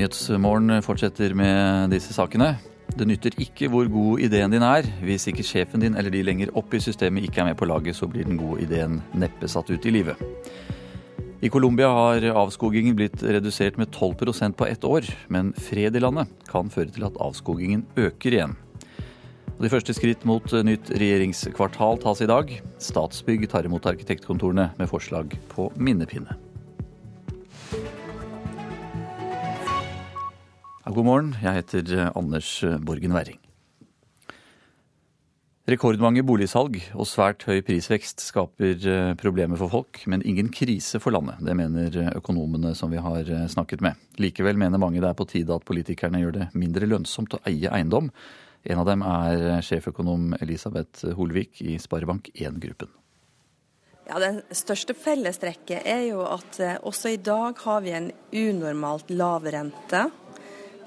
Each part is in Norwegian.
Nyhetsmorgen fortsetter med disse sakene. Det nytter ikke hvor god ideen din er. Hvis ikke sjefen din eller de lenger opp i systemet ikke er med på laget, så blir den gode ideen neppe satt ut i livet. I Colombia har avskogingen blitt redusert med 12% på ett år, men fred i landet kan føre til at avskogingen øker igjen. De første skritt mot nytt regjeringskvartal tas i dag. Statsbygg tar imot arkitektkontorene med forslag på minnepinne. God morgen, jeg heter eh, Anders eh, Borgen Werring. Rekordmange boligsalg og svært høy prisvekst skaper eh, problemer for folk, men ingen krise for landet. Det mener økonomene som vi har snakket med. Likevel mener mange det er på tide at politikerne gjør det mindre lønnsomt å eie eiendom. En av dem er sjeføkonom Elisabeth Holvik i Sparebank1-gruppen. Ja, Den største fellestrekket er jo at også i dag har vi en unormalt lav rente.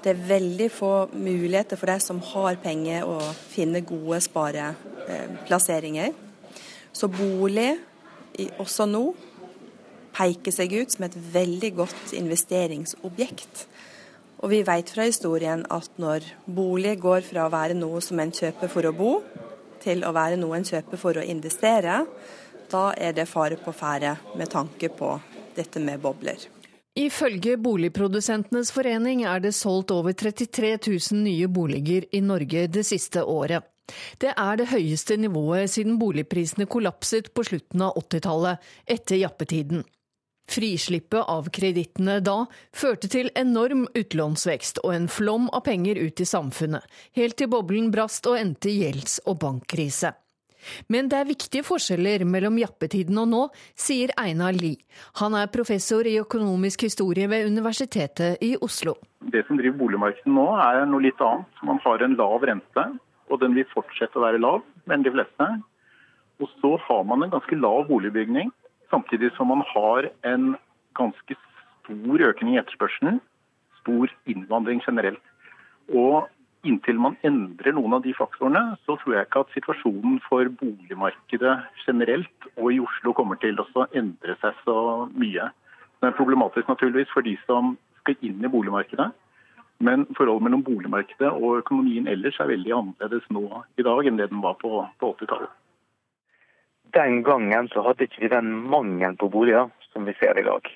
Det er veldig få muligheter for de som har penger å finne gode spareplasseringer. Så bolig, også nå, peker seg ut som et veldig godt investeringsobjekt. Og vi vet fra historien at når bolig går fra å være noe som en kjøper for å bo, til å være noe en kjøper for å investere, da er det fare på ferde med tanke på dette med bobler. Ifølge Boligprodusentenes forening er det solgt over 33 000 nye boliger i Norge det siste året. Det er det høyeste nivået siden boligprisene kollapset på slutten av 80-tallet, etter jappetiden. Frislippet av kredittene da førte til enorm utlånsvekst og en flom av penger ut i samfunnet, helt til boblen brast og endte i gjelds- og bankkrise. Men det er viktige forskjeller mellom jappetiden og nå, sier Einar Lie. Han er professor i økonomisk historie ved Universitetet i Oslo. Det som driver boligmarkedet nå er noe litt annet. Man har en lav rente, og den vil fortsette å være lav, men de fleste. Og så har man en ganske lav boligbygning, samtidig som man har en ganske stor økning i etterspørselen. Stor innvandring generelt. Og inntil man endrer noen av de faktorene, så tror jeg ikke at situasjonen for boligmarkedet generelt og i Oslo kommer til å endre seg så mye. Det er problematisk naturligvis for de som skal inn i boligmarkedet. Men forholdet mellom boligmarkedet og økonomien ellers er veldig annerledes nå i dag enn det den var på, på 80-tallet. Den gangen så hadde ikke vi den mangelen på boliger som vi ser i dag.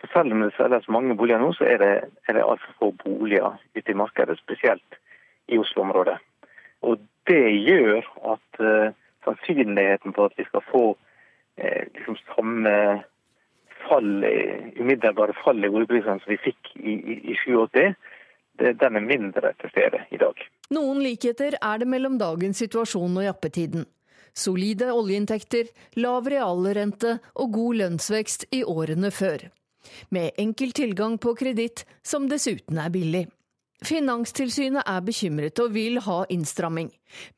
For selv om det selges mange boliger nå, så er det, er det altfor få boliger ute i markedet, spesielt i Oslo-området. Og Det gjør at uh, sannsynligheten for at vi skal få uh, liksom samme fall, umiddelbare fall i oljeprisene som vi fikk i, i, i 87, den er mindre til stede i dag. Noen likheter er det mellom dagens situasjon og jappetiden. Solide oljeinntekter, lav realrente og god lønnsvekst i årene før. Med enkel tilgang på kreditt, som dessuten er billig. Finanstilsynet er bekymret og vil ha innstramming.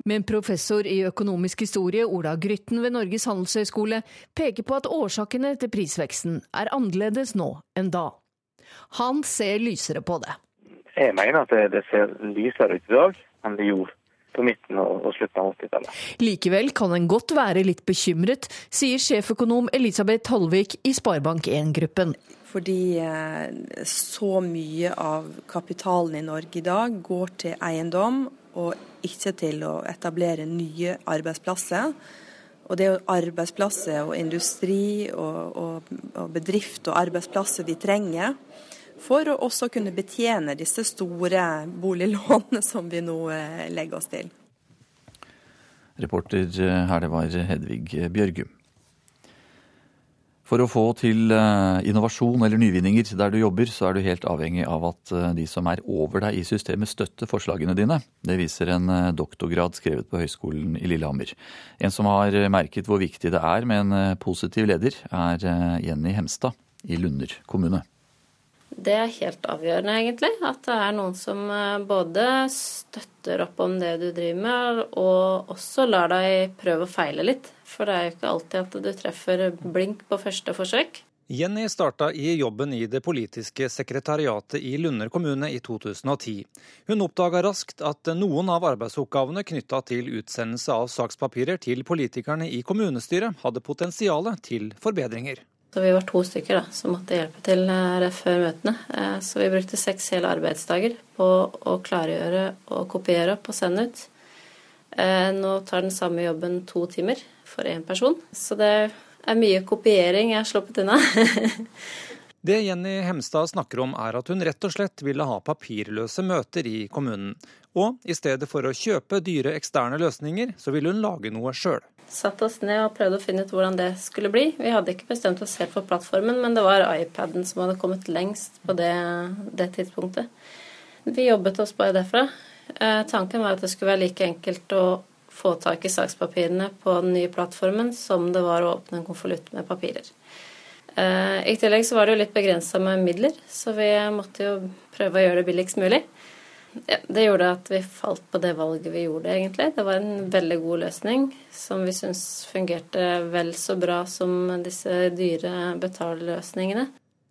Men professor i økonomisk historie Ola Grytten ved Norges handelshøyskole peker på at årsakene til prisveksten er annerledes nå enn da. Han ser lysere på det. Jeg mener at det ser lysere ut i dag enn det gjorde på midten og slutten av 80-tallet. Likevel kan en godt være litt bekymret, sier sjeføkonom Elisabeth Holvik i Sparebank1-gruppen. Fordi eh, så mye av kapitalen i Norge i dag går til eiendom, og ikke til å etablere nye arbeidsplasser. Og det er jo arbeidsplasser og industri og, og, og bedrift og arbeidsplasser vi trenger for å også kunne betjene disse store boliglånene som vi nå eh, legger oss til. Reporter eh, her, det var Hedvig Bjørgum. For å få til eh, innovasjon eller nyvinninger der du jobber, så er du helt avhengig av at eh, de som er over deg i systemet, støtter forslagene dine. Det viser en eh, doktorgrad skrevet på Høgskolen i Lillehammer. En som har merket hvor viktig det er med en positiv leder, er Jenny Hemstad i Lunder kommune. Det er helt avgjørende, egentlig. At det er noen som både støtter opp om det du driver med, og også lar deg prøve å feile litt. For det er jo ikke alltid at du treffer blink på første forsøk. Jenny starta i jobben i det politiske sekretariatet i Lunder kommune i 2010. Hun oppdaga raskt at noen av arbeidsoppgavene knytta til utsendelse av sakspapirer til politikerne i kommunestyret hadde potensial til forbedringer. Så vi var to stykker da, som måtte hjelpe til rett før møtene. Så vi brukte seks hele arbeidsdager på å klargjøre og kopiere opp og sende ut. Nå tar den samme jobben to timer for én person. Så det er mye kopiering jeg har sluppet unna. Det Jenny Hemstad snakker om er at hun rett og slett ville ha papirløse møter i kommunen. Og i stedet for å kjøpe dyre eksterne løsninger, så ville hun lage noe sjøl. Satt oss ned og prøvde å finne ut hvordan det skulle bli. Vi hadde ikke bestemt oss helt for plattformen, men det var iPaden som hadde kommet lengst på det, det tidspunktet. Vi jobbet oss bare derfra. Eh, tanken var at det skulle være like enkelt å få tak i sakspapirene på den nye plattformen som det var å åpne en konvolutt med papirer. Eh, I tillegg så var det jo litt begrensa med midler, så vi måtte jo prøve å gjøre det billigst mulig. Ja, det gjorde at vi falt på det valget vi gjorde, egentlig. Det var en veldig god løsning som vi syns fungerte vel så bra som disse dyre betalløsningene.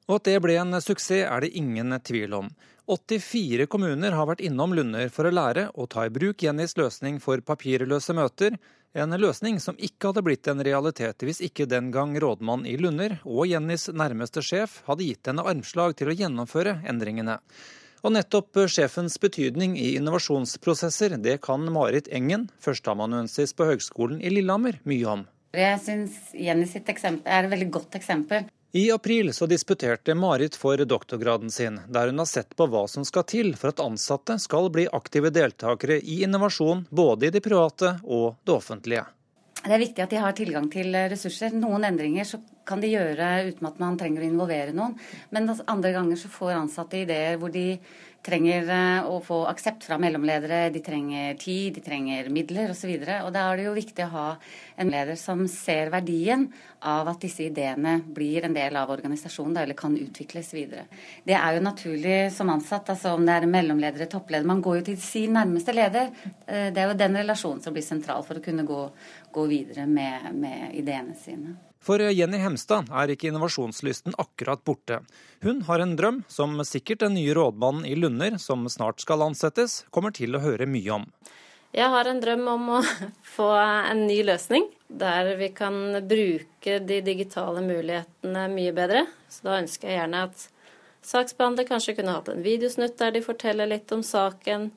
Og at det ble en suksess er det ingen tvil om. 84 kommuner har vært innom Lunder for å lære å ta i bruk Jennys løsning for papirløse møter, en løsning som ikke hadde blitt en realitet hvis ikke den gang rådmann i Lunder og Jennys nærmeste sjef hadde gitt henne armslag til å gjennomføre endringene. Og nettopp sjefens betydning i innovasjonsprosesser, det kan Marit Engen, førsteamanuensis på Høgskolen i Lillehammer, mye om. Jeg syns Jenny sitt eksempel er et veldig godt eksempel. I april så disputerte Marit for doktorgraden sin, der hun har sett på hva som skal til for at ansatte skal bli aktive deltakere i innovasjon både i det private og det offentlige. Det er viktig at de har tilgang til ressurser. Noen endringer så kan de gjøre uten at man trenger å involvere noen. Men andre ganger så får ansatte ideer hvor de trenger eh, å få aksept fra mellomledere, de trenger tid, de trenger midler osv. Og, så og da er det jo viktig å ha en leder som ser verdien av at disse ideene blir en del av organisasjonen, eller kan utvikles videre. Det er jo naturlig som ansatt, altså om det er mellomledere, toppleder. Man går jo til sin nærmeste leder. Eh, det er jo den relasjonen som blir sentral for å kunne gå, gå videre med, med ideene sine. For Jenny Hemstad er ikke innovasjonslysten akkurat borte. Hun har en drøm som sikkert den nye rådmannen i Lunder, som snart skal ansettes, kommer til å høre mye om. Jeg har en drøm om å få en ny løsning der vi kan bruke de digitale mulighetene mye bedre. Så da ønsker jeg gjerne at saksbehandler kanskje kunne hatt en videosnutt der de forteller litt om saken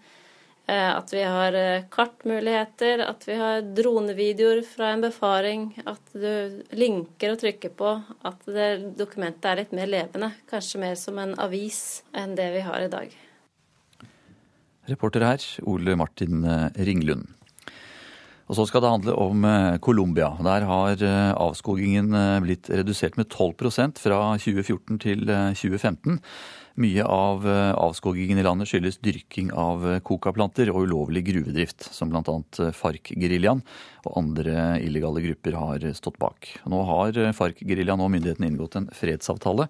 at vi har eh, kartmuligheter, at vi har dronevideoer fra en befaring, at du linker og trykker på, at det dokumentet er litt mer levende. Kanskje mer som en avis enn det vi har i dag. Reporter her, Ole Martin eh, Ringlund. Og så skal det handle om Colombia. Der har avskogingen blitt redusert med 12% fra 2014 til 2015. Mye av eh, avskogingen i landet skyldes dyrking av eh, kokaplanter og ulovlig gruvedrift, som bl.a. Eh, FARC-geriljaen og andre illegale grupper har stått bak. Nå har FARC-geriljaen og myndighetene inngått en fredsavtale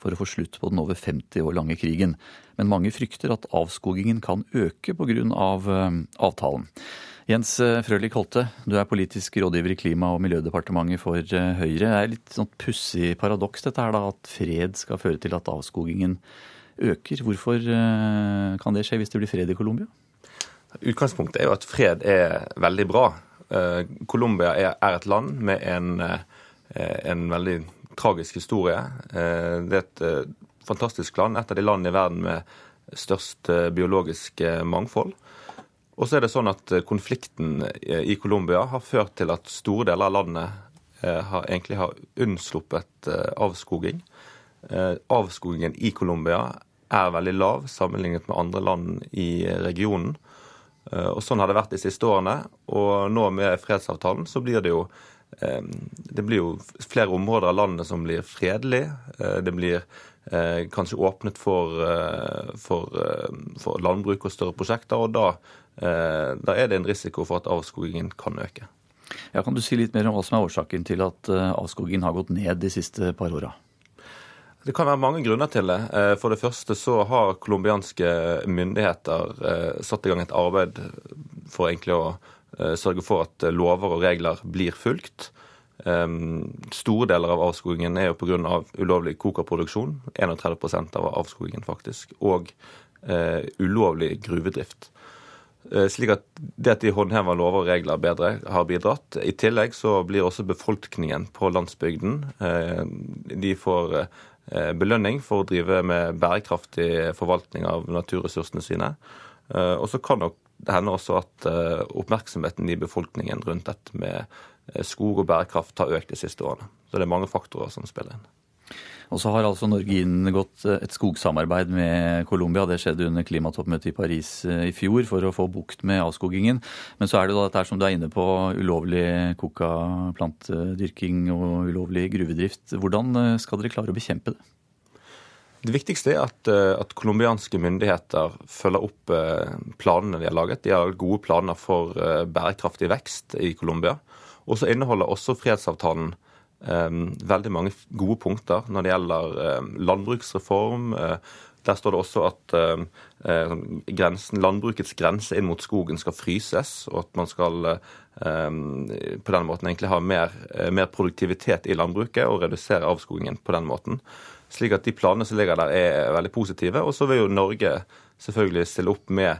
for å få slutt på den over 50 år lange krigen. Men mange frykter at avskogingen kan øke pga. Av avtalen. Jens eh, Frølich Holte, du er politisk rådgiver i Klima- og miljødepartementet for eh, Høyre. Det er litt sånn pussig paradoks dette her da, at fred skal føre til at avskogingen øker. Hvorfor eh, kan det skje hvis det blir fred i Colombia? Utgangspunktet er jo at fred er veldig bra. Colombia er et land med en, en veldig tragisk historie. Det er et fantastisk land, et av de landene i verden med størst biologisk mangfold. Og så er det sånn at eh, konflikten eh, i Colombia har ført til at store deler av landet eh, har, egentlig har unnsluppet avskoging. Avskogingen i Colombia er veldig lav sammenlignet med andre land i regionen. Og Sånn har det vært de siste årene. Og nå med fredsavtalen så blir det jo det blir jo flere områder av landet som blir fredelige. Det blir kanskje åpnet for, for, for landbruk og større prosjekter. og da da er det en risiko for at avskogingen kan øke. Ja, kan du si litt mer om hva som er årsaken til at eh, avskogingen har gått ned de siste par åra? Det kan være mange grunner til det. Eh, for det første så har colombianske myndigheter satt i gang et arbeid for egentlig å sørge for at lover og regler blir fulgt. Store deler av avskogingen er jo pga. ulovlig kokaproduksjon. 31% av avskogingen, faktisk. Og ulovlig gruvedrift. Slik at det at de håndhever lover og regler bedre, har bidratt. I tillegg så blir også befolkningen på landsbygden De får belønning for å drive med bærekraftig forvaltning av naturressursene sine. Og så kan nok det hende også at oppmerksomheten i befolkningen rundt dette med skog og bærekraft har økt de siste årene. Så det er mange faktorer som spiller inn. Og så har altså Norge inngått eh, et skogsamarbeid med Colombia. Det skjedde under klimatoppmøtet i Paris eh, i fjor for å få bukt med avskogingen. Men så er det da dette som du er inne på, ulovlig coca-plantedyrking og ulovlig gruvedrift. Hvordan eh, skal dere klare å bekjempe det? Det viktigste er at, at colombianske myndigheter følger opp planene de har laget. De har gode planer for bærekraftig vekst i Colombia. Og så inneholder også fredsavtalen veldig mange gode punkter når det gjelder ehm, landbruksreform. Eh, der står det også at ehm, eh, grensen, landbrukets grense inn mot skogen skal fryses, og at man skal på den måten egentlig ha mer, eh, mer produktivitet i landbruket og redusere avskogingen på den måten. Slik at de planene som ligger der er veldig positive. Og så vil jo Norge selvfølgelig stille opp med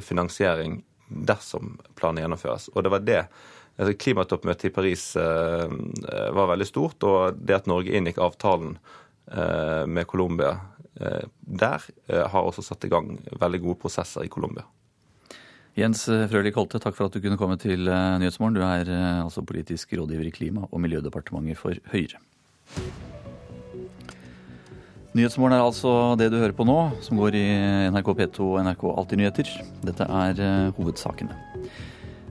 finansiering dersom planen gjennomføres. Og det var det Altså, klimatoppmøtet i Paris eh, var veldig stort, og det at Norge inngikk avtalen eh, med Colombia der, har også satt i gang veldig gode prosesser i Colombia. Jens Frølich Holte, takk for at du kunne komme til Nyhetsmorgen. Du er altså politisk rådgiver i Klima- og miljødepartementet for Høyre. Nyhetsmorgen er altså det du hører på nå, som går i NRK P2 og NRK Alltid nyheter. Dette er hovedsakene.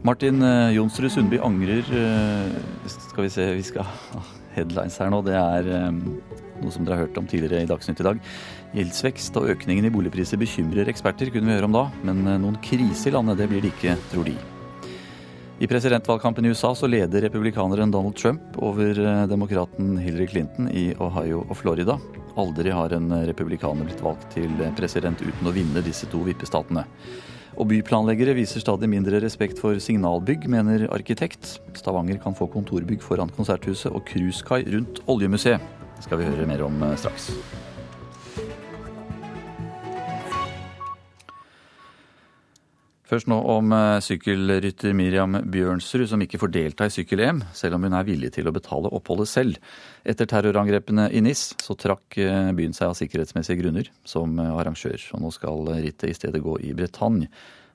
Martin eh, Jonsrud Sundby angrer eh, Skal vi se, vi skal ha headlines her nå. Det er eh, noe som dere har hørt om tidligere i Dagsnytt i dag. Gjeldsvekst og økningen i boligpriser bekymrer eksperter, kunne vi høre om da. Men noen krise i landet, det blir det ikke, tror de. I presidentvalgkampen i USA så leder republikaneren Donald Trump over demokraten Hillary Clinton i Ohio og Florida. Aldri har en republikaner blitt valgt til president uten å vinne disse to vippestatene. Og byplanleggere viser stadig mindre respekt for signalbygg, mener arkitekt. Stavanger kan få kontorbygg foran Konserthuset og cruisekai rundt Oljemuseet. Det skal vi høre mer om eh, straks. Først nå om eh, sykkelrytter Miriam Bjørnsrud, som ikke får delta i sykkel-EM, selv om hun er villig til å betale oppholdet selv. Etter terrorangrepene i NIS så trakk eh, byen seg av sikkerhetsmessige grunner som eh, arrangør. Og nå skal rittet i stedet gå i Bretagne.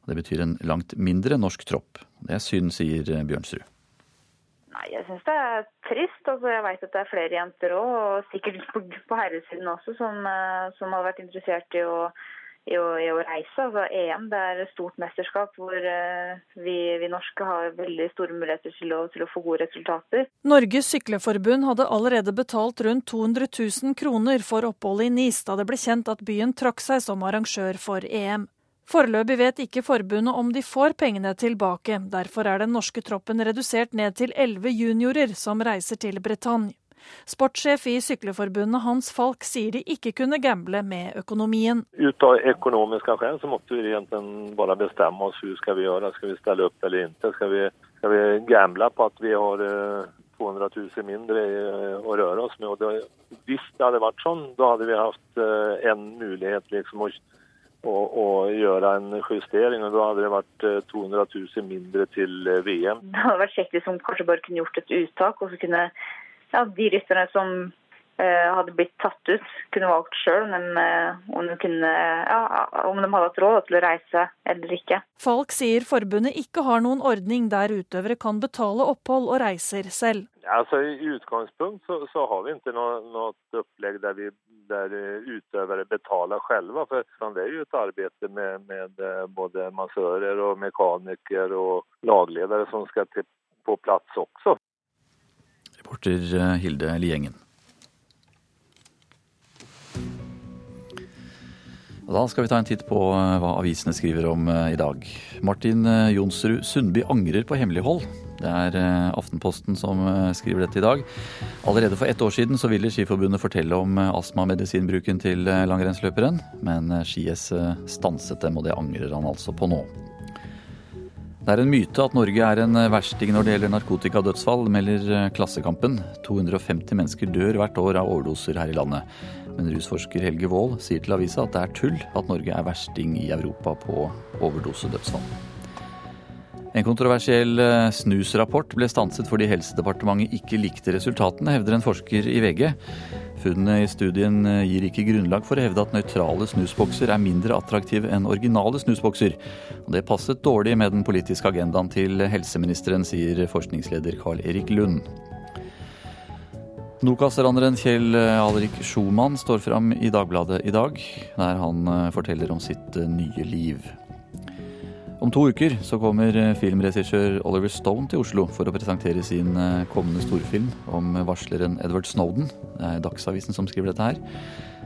Det betyr en langt mindre norsk tropp. Det er synd, sier Bjørnsrud. Nei, Jeg syns det er trist. Altså, jeg veit at det er flere jenter òg, og sikkert på herresiden også, som, som har vært interessert i å i å, i å, reise. Altså EM det er et stort mesterskap hvor uh, vi, vi, norske har veldig store muligheter til å, til å, få gode resultater. Norges Sykleforbund hadde allerede betalt rundt 200 000 kroner for oppholdet i NIS da det ble kjent at byen trakk seg som arrangør for EM. Foreløpig vet ikke forbundet om de får pengene tilbake. Derfor er den norske troppen redusert ned til elleve juniorer som reiser til Bretagne. Sportssjef i Sykleforbundet Hans Falk sier de ikke kunne gamble med økonomien. Ut av økonomiske grunner så måtte vi egentlig bare bestemme oss hva skal vi gjøre. Skal vi stille opp eller ikke? Skal vi, skal vi gamble på at vi har 200 eh, 000 mindre eh, å røre oss med? Og det, hvis det hadde vært sånn, da hadde vi hatt eh, en mulighet liksom å og, og, gjøre en justering. og Da hadde det vært 200 000 mindre til VM. Det hadde vært kjekt hvis man kanskje bare kunne gjort et uttak og så kunne ja, de rytterne som eh, hadde blitt tatt ut, kunne valgt sjøl om, eh, om, ja, om, de hadde hatt råd til å reise eller ikke. Falk sier forbundet ikke har noen ordning der utøvere kan betale opphold og reiser selv. Altså, I utgangspunkt så, så har vi ikke noe, noe opplegg der, vi, der utøvere betaler selv. For det er jo et arbeid med, med eh, både massører og mekanikere og lagledere som skal til, på plass også. Reporter eh, Hilde Liengen. Da skal vi ta en titt på eh, hva avisene skriver om eh, i dag. Martin Jonsrud Sundby angrer på hemmelighold. Det er Aftenposten som skriver dette i dag. Allerede for ett år siden så ville Skiforbundet fortelle om astmamedisinbruken til langrennsløperen, men Ski-S stanset dem, og det angrer han altså på nå. Det er en myte at Norge er en eh, versting når det gjelder narkotikadødsfall, melder eh, Klassekampen. 250 mennesker dør hvert år av overdoser her i landet. Men rusforsker Helge Wold sier til avisa at det er tull at Norge er versting i Europa på overdosedødsfall. En kontroversiell eh, snusrapport ble stanset fordi Helsedepartementet ikke likte resultatene, hevder en forsker i VG. Funnene i studien eh, gir ikke grunnlag for å hevde at nøytrale snusbokser er mindre attraktive enn originale snusbokser. Og det passet dårlig med den politiske agendaen til helseministeren, sier forskningsleder Carl Erik Lund. Nokas-raneren Kjell Alrik Schumann står fram i Dagbladet i dag, der han eh, forteller om sitt nye liv. Om to uker så kommer eh, filmregissør Oliver Stone til Oslo for å presentere sin eh, kommende storfilm om varsleren Edward Snowden. Det er Dagsavisen som skriver dette her.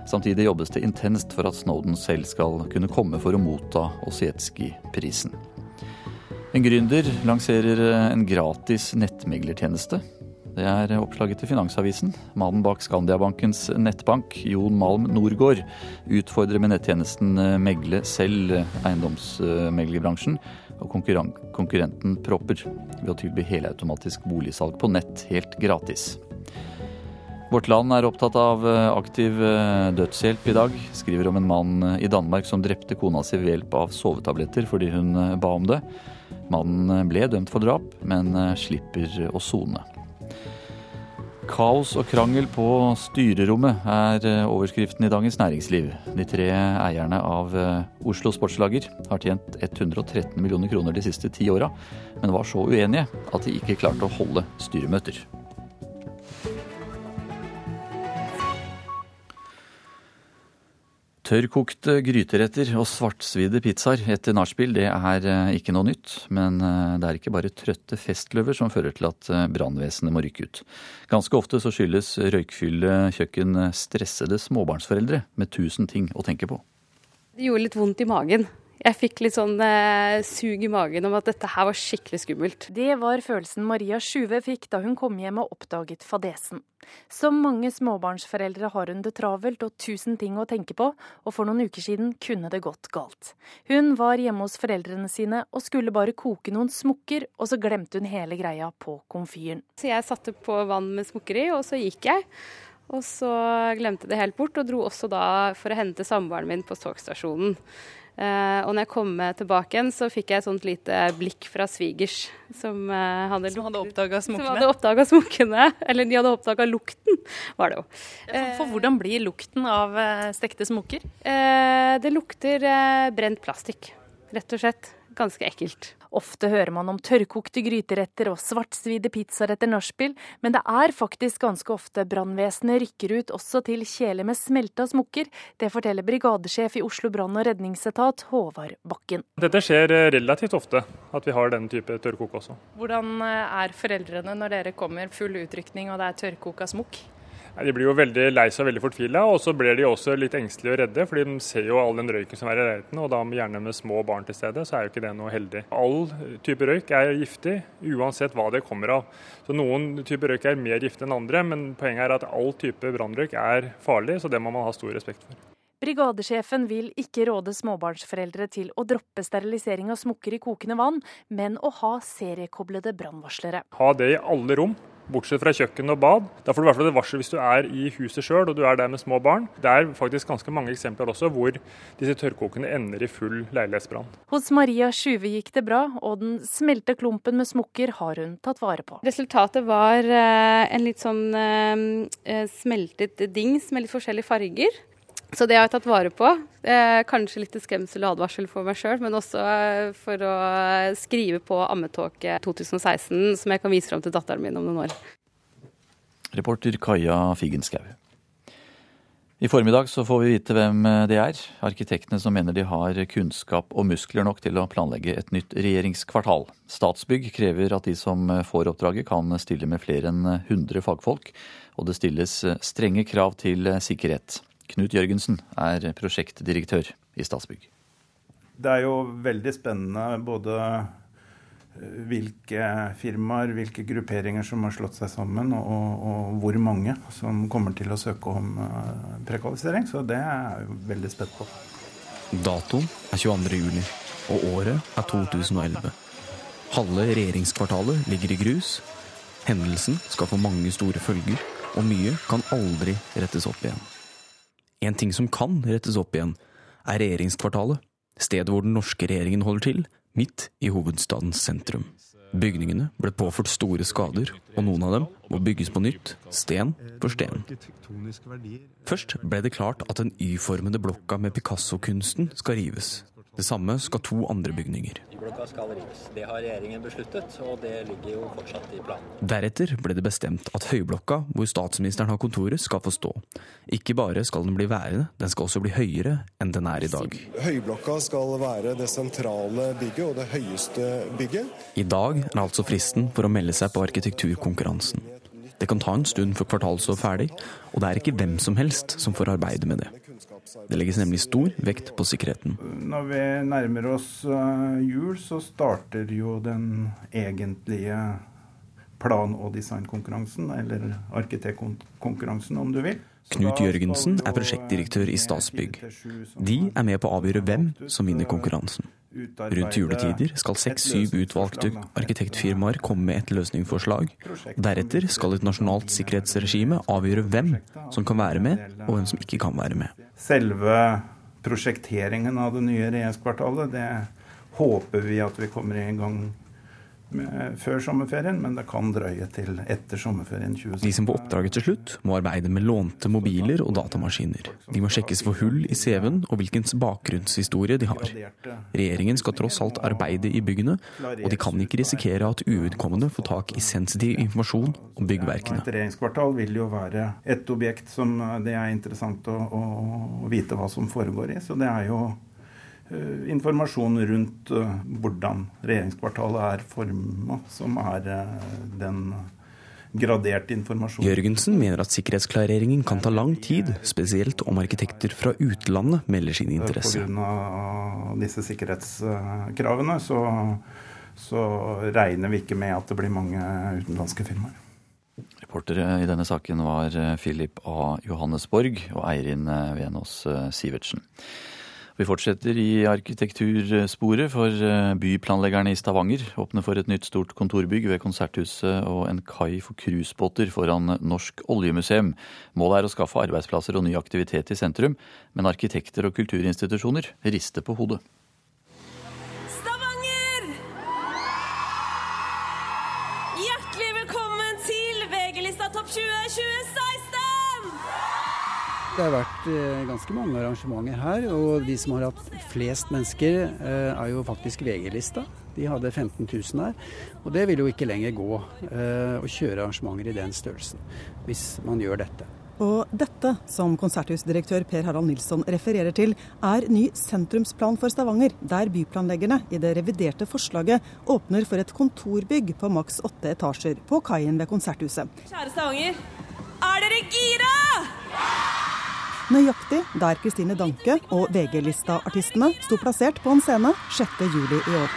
Samtidig jobbes det intenst for at Snowden selv skal kunne komme for å motta Osietzky-prisen. En gründer lanserer eh, en gratis nettmeglertjeneste. Det er oppslaget til Finansavisen. Mannen bak Skandiabankens nettbank, Jon Malm Norgård, utfordrer med nettjenesten eh, Megle selv eiendomsmeglerbransjen og konkurrenten Propper ved å tilby helautomatisk boligsalg på nett helt gratis. Vårt Land er opptatt av eh, aktiv eh, dødshjelp i dag. Skriver om en mann i Danmark som drepte kona si ved hjelp av sovetabletter fordi hun ba om det. Mannen ble dømt for drap, men slipper å sone. Kaos og krangel på styrerommet er eh, overskriften i Dagens Næringsliv. De tre eierne av eh, Oslo Sportslager har tjent 113 millioner kroner de siste ti åra, men var så uenige at de ikke klarte å holde styremøter. Tørrkokte gryteretter og svartsvidde pizzaer etter nachspiel det er eh, ikke noe nytt. Men eh, det er ikke bare trøtte festløver som fører til at eh, brannvesenet må rykke ut. Ganske ofte så skyldes røykfylte kjøkken stressede småbarnsforeldre med tusen ting å tenke på. Det gjorde litt vondt i magen. Jeg fikk litt sånn eh, sug i magen om at dette her var skikkelig skummelt. Det var følelsen Maria Sjuve fikk da hun kom hjem og oppdaget fadesen. Som mange småbarnsforeldre har hun det travelt og tusen ting å tenke på, og for noen uker siden kunne det gått galt. Hun var hjemme hos foreldrene sine og skulle bare koke noen smukker, og så glemte hun hele greia på komfyren. Så jeg satte på vann med smukker i, og så gikk jeg. Og så glemte det helt bort, og dro også da for å hente samboeren min på togstasjonen. Uh, og når jeg kom tilbake igjen, så fikk jeg et sånt lite blikk fra svigers. Som uh, hadde, som hadde oppdaga smukkene? Eller de hadde oppdaga lukten, var det jo. For, for, hvordan blir lukten av stekte smukker? det lukter brent plastikk, rett og slett. Ganske ekkelt. Ofte hører man om tørrkokte gryteretter og svartsvidde pizzaer etter nachspiel, men det er faktisk ganske ofte brannvesenet rykker ut også til kjeler med smelta smukker. Det forteller brigadesjef i Oslo brann- og redningsetat, Håvard Bakken. Dette skjer eh, relativt ofte, at vi har den type tørrkok også. Hvordan eh, er foreldrene når dere kommer full utrykning og det er tørrkoka smokk? De blir jo veldig lei seg og veldig fortvila, og så blir de også litt engstelige og redde. fordi de ser jo all den røyken som er i leiligheten, og da gjerne med små barn til stede, så er jo ikke det noe heldig. All type røyk er giftig, uansett hva det kommer av. Så Noen typer røyk er mer giftig enn andre, men poenget er at all type brannrøyk er farlig, så det må man ha stor respekt for. Brigadesjefen vil ikke råde småbarnsforeldre til å droppe sterilisering av smukker i kokende vann, men å ha seriekoblede brannvarslere. Ha det i alle rom bortsett fra kjøkken og bad. Da får du i hvert fall et varsel hvis du er i huset sjøl og du er der med små barn. Det er faktisk ganske mange eksempler også hvor disse tørrkokene ender i full leilighetsbrann. Hos Maria Sjuve gikk det bra, og den smelte klumpen med smukker har hun tatt vare på. Resultatet var eh, en litt sånn eh, eh, smeltet dings med litt forskjellige farger. Så det har jeg tatt vare på. Kanskje litt skremsel og advarsel for meg sjøl, men også eh, for å skrive på Ammetåke 2016, som jeg kan vise fram til datteren min om noen år. Reporter Kaja Figenschou. I formiddag så får vi vite hvem det er. Arkitektene som mener de har kunnskap og muskler nok til å planlegge et nytt regjeringskvartal. Statsbygg krever at de som får oppdraget kan stille med flere enn 100 fagfolk, og det stilles strenge krav til sikkerhet. Knut Jørgensen er prosjektdirektør i Statsbygg. Det er jo veldig spennende både eh, hvilke firmaer, hvilke grupperinger som har slått seg sammen, og, og, hvor mange som kommer til å søke om eh, prekvalifisering. Så det er jeg veldig spent på. Datoen er 22.07, og året er 2011. Halve regjeringskvartalet ligger i grus. Hendelsen skal få mange store følger, og mye kan aldri rettes opp igjen. En ting som kan rettes opp igjen, er regjeringskvartalet, stedet hvor den norske regjeringen holder til, midt i hovedstadens sentrum. Bygningene ble påført store skader, og noen av dem må bygges på nytt, sten for sten. Først ble det klart at den Y-formede blokka med Picasso-kunsten skal rives. Det samme skal to andre bygninger. Y-blokka skal rives. Det har regjeringen besluttet, og det ligger jo fortsatt i planen. Deretter ble det bestemt at Høyblokka, hvor statsministeren har kontoret, skal få stå. Ikke bare skal den bli værende, den skal også bli høyere enn den er i dag. Høyblokka skal være det sentrale bygget og det høyeste bygget. I dag er altså fristen for å melde seg på arkitekturkonkurransen. Det kan ta en stund før kvartalet står ferdig, og det er ikke hvem som helst som får arbeide med det. Det legges nemlig stor vekt på sikkerheten. Når vi nærmer oss jul, så starter jo den egentlige plan- og designkonkurransen, eller arkitektkonkurransen om du vil. Knut Jørgensen er prosjektdirektør i Statsbygg. De er med på å avgjøre hvem som vinner konkurransen. Rundt juletider skal seks-syv utvalgte arkitektfirmaer komme med et løsningsforslag. Deretter skal et nasjonalt sikkerhetsregime avgjøre hvem som kan være med, og hvem som ikke kan være med. Selve prosjekteringen av det nye regjeringskvartalet, det håper vi at vi kommer i gang før sommerferien, men det kan drøye til etter sommerferien 2017. De som får oppdraget til slutt, må arbeide med lånte mobiler og datamaskiner. De må sjekkes for hull i CV-en og hvilken bakgrunnshistorie de har. Regjeringen skal tross alt arbeide i byggene, og de kan ikke risikere at uvedkommende får tak i sensitiv informasjon om byggverkene. Et regjeringskvartal vil jo være et objekt som det er interessant å, å vite hva som foregår i. Så det er jo informasjon rundt hvordan regjeringskvartalet er forma, som er den graderte informasjonen. Jørgensen mener at sikkerhetsklareringen kan ta lang tid, spesielt om arkitekter fra utlandet melder sin interesse. Pga. disse sikkerhetskravene så, så regner vi ikke med at det blir mange utenlandske firmaer. Reportere i denne saken var Philip A. Johannesborg og Eirin Venås Sivertsen. Vi fortsetter i arkitektursporet, for byplanleggerne i Stavanger åpner for et nytt stort kontorbygg ved Konserthuset og en kai for cruisebåter foran Norsk oljemuseum. Målet er å skaffe arbeidsplasser og ny aktivitet i sentrum, men arkitekter og kulturinstitusjoner rister på hodet. Det har vært ganske mange arrangementer her, og de som har hatt flest mennesker, er jo faktisk VG-lista. De hadde 15 000 her. Og det vil jo ikke lenger gå å kjøre arrangementer i den størrelsen, hvis man gjør dette. Og dette, som konserthusdirektør Per Harald Nilsson refererer til, er ny sentrumsplan for Stavanger, der byplanleggerne i det reviderte forslaget åpner for et kontorbygg på maks åtte etasjer på kaien ved Konserthuset. Kjære Stavanger, er dere gira? Nøyaktig der Kristine Danke og VG-lista-artistene sto plassert på en scene 6.7 i år.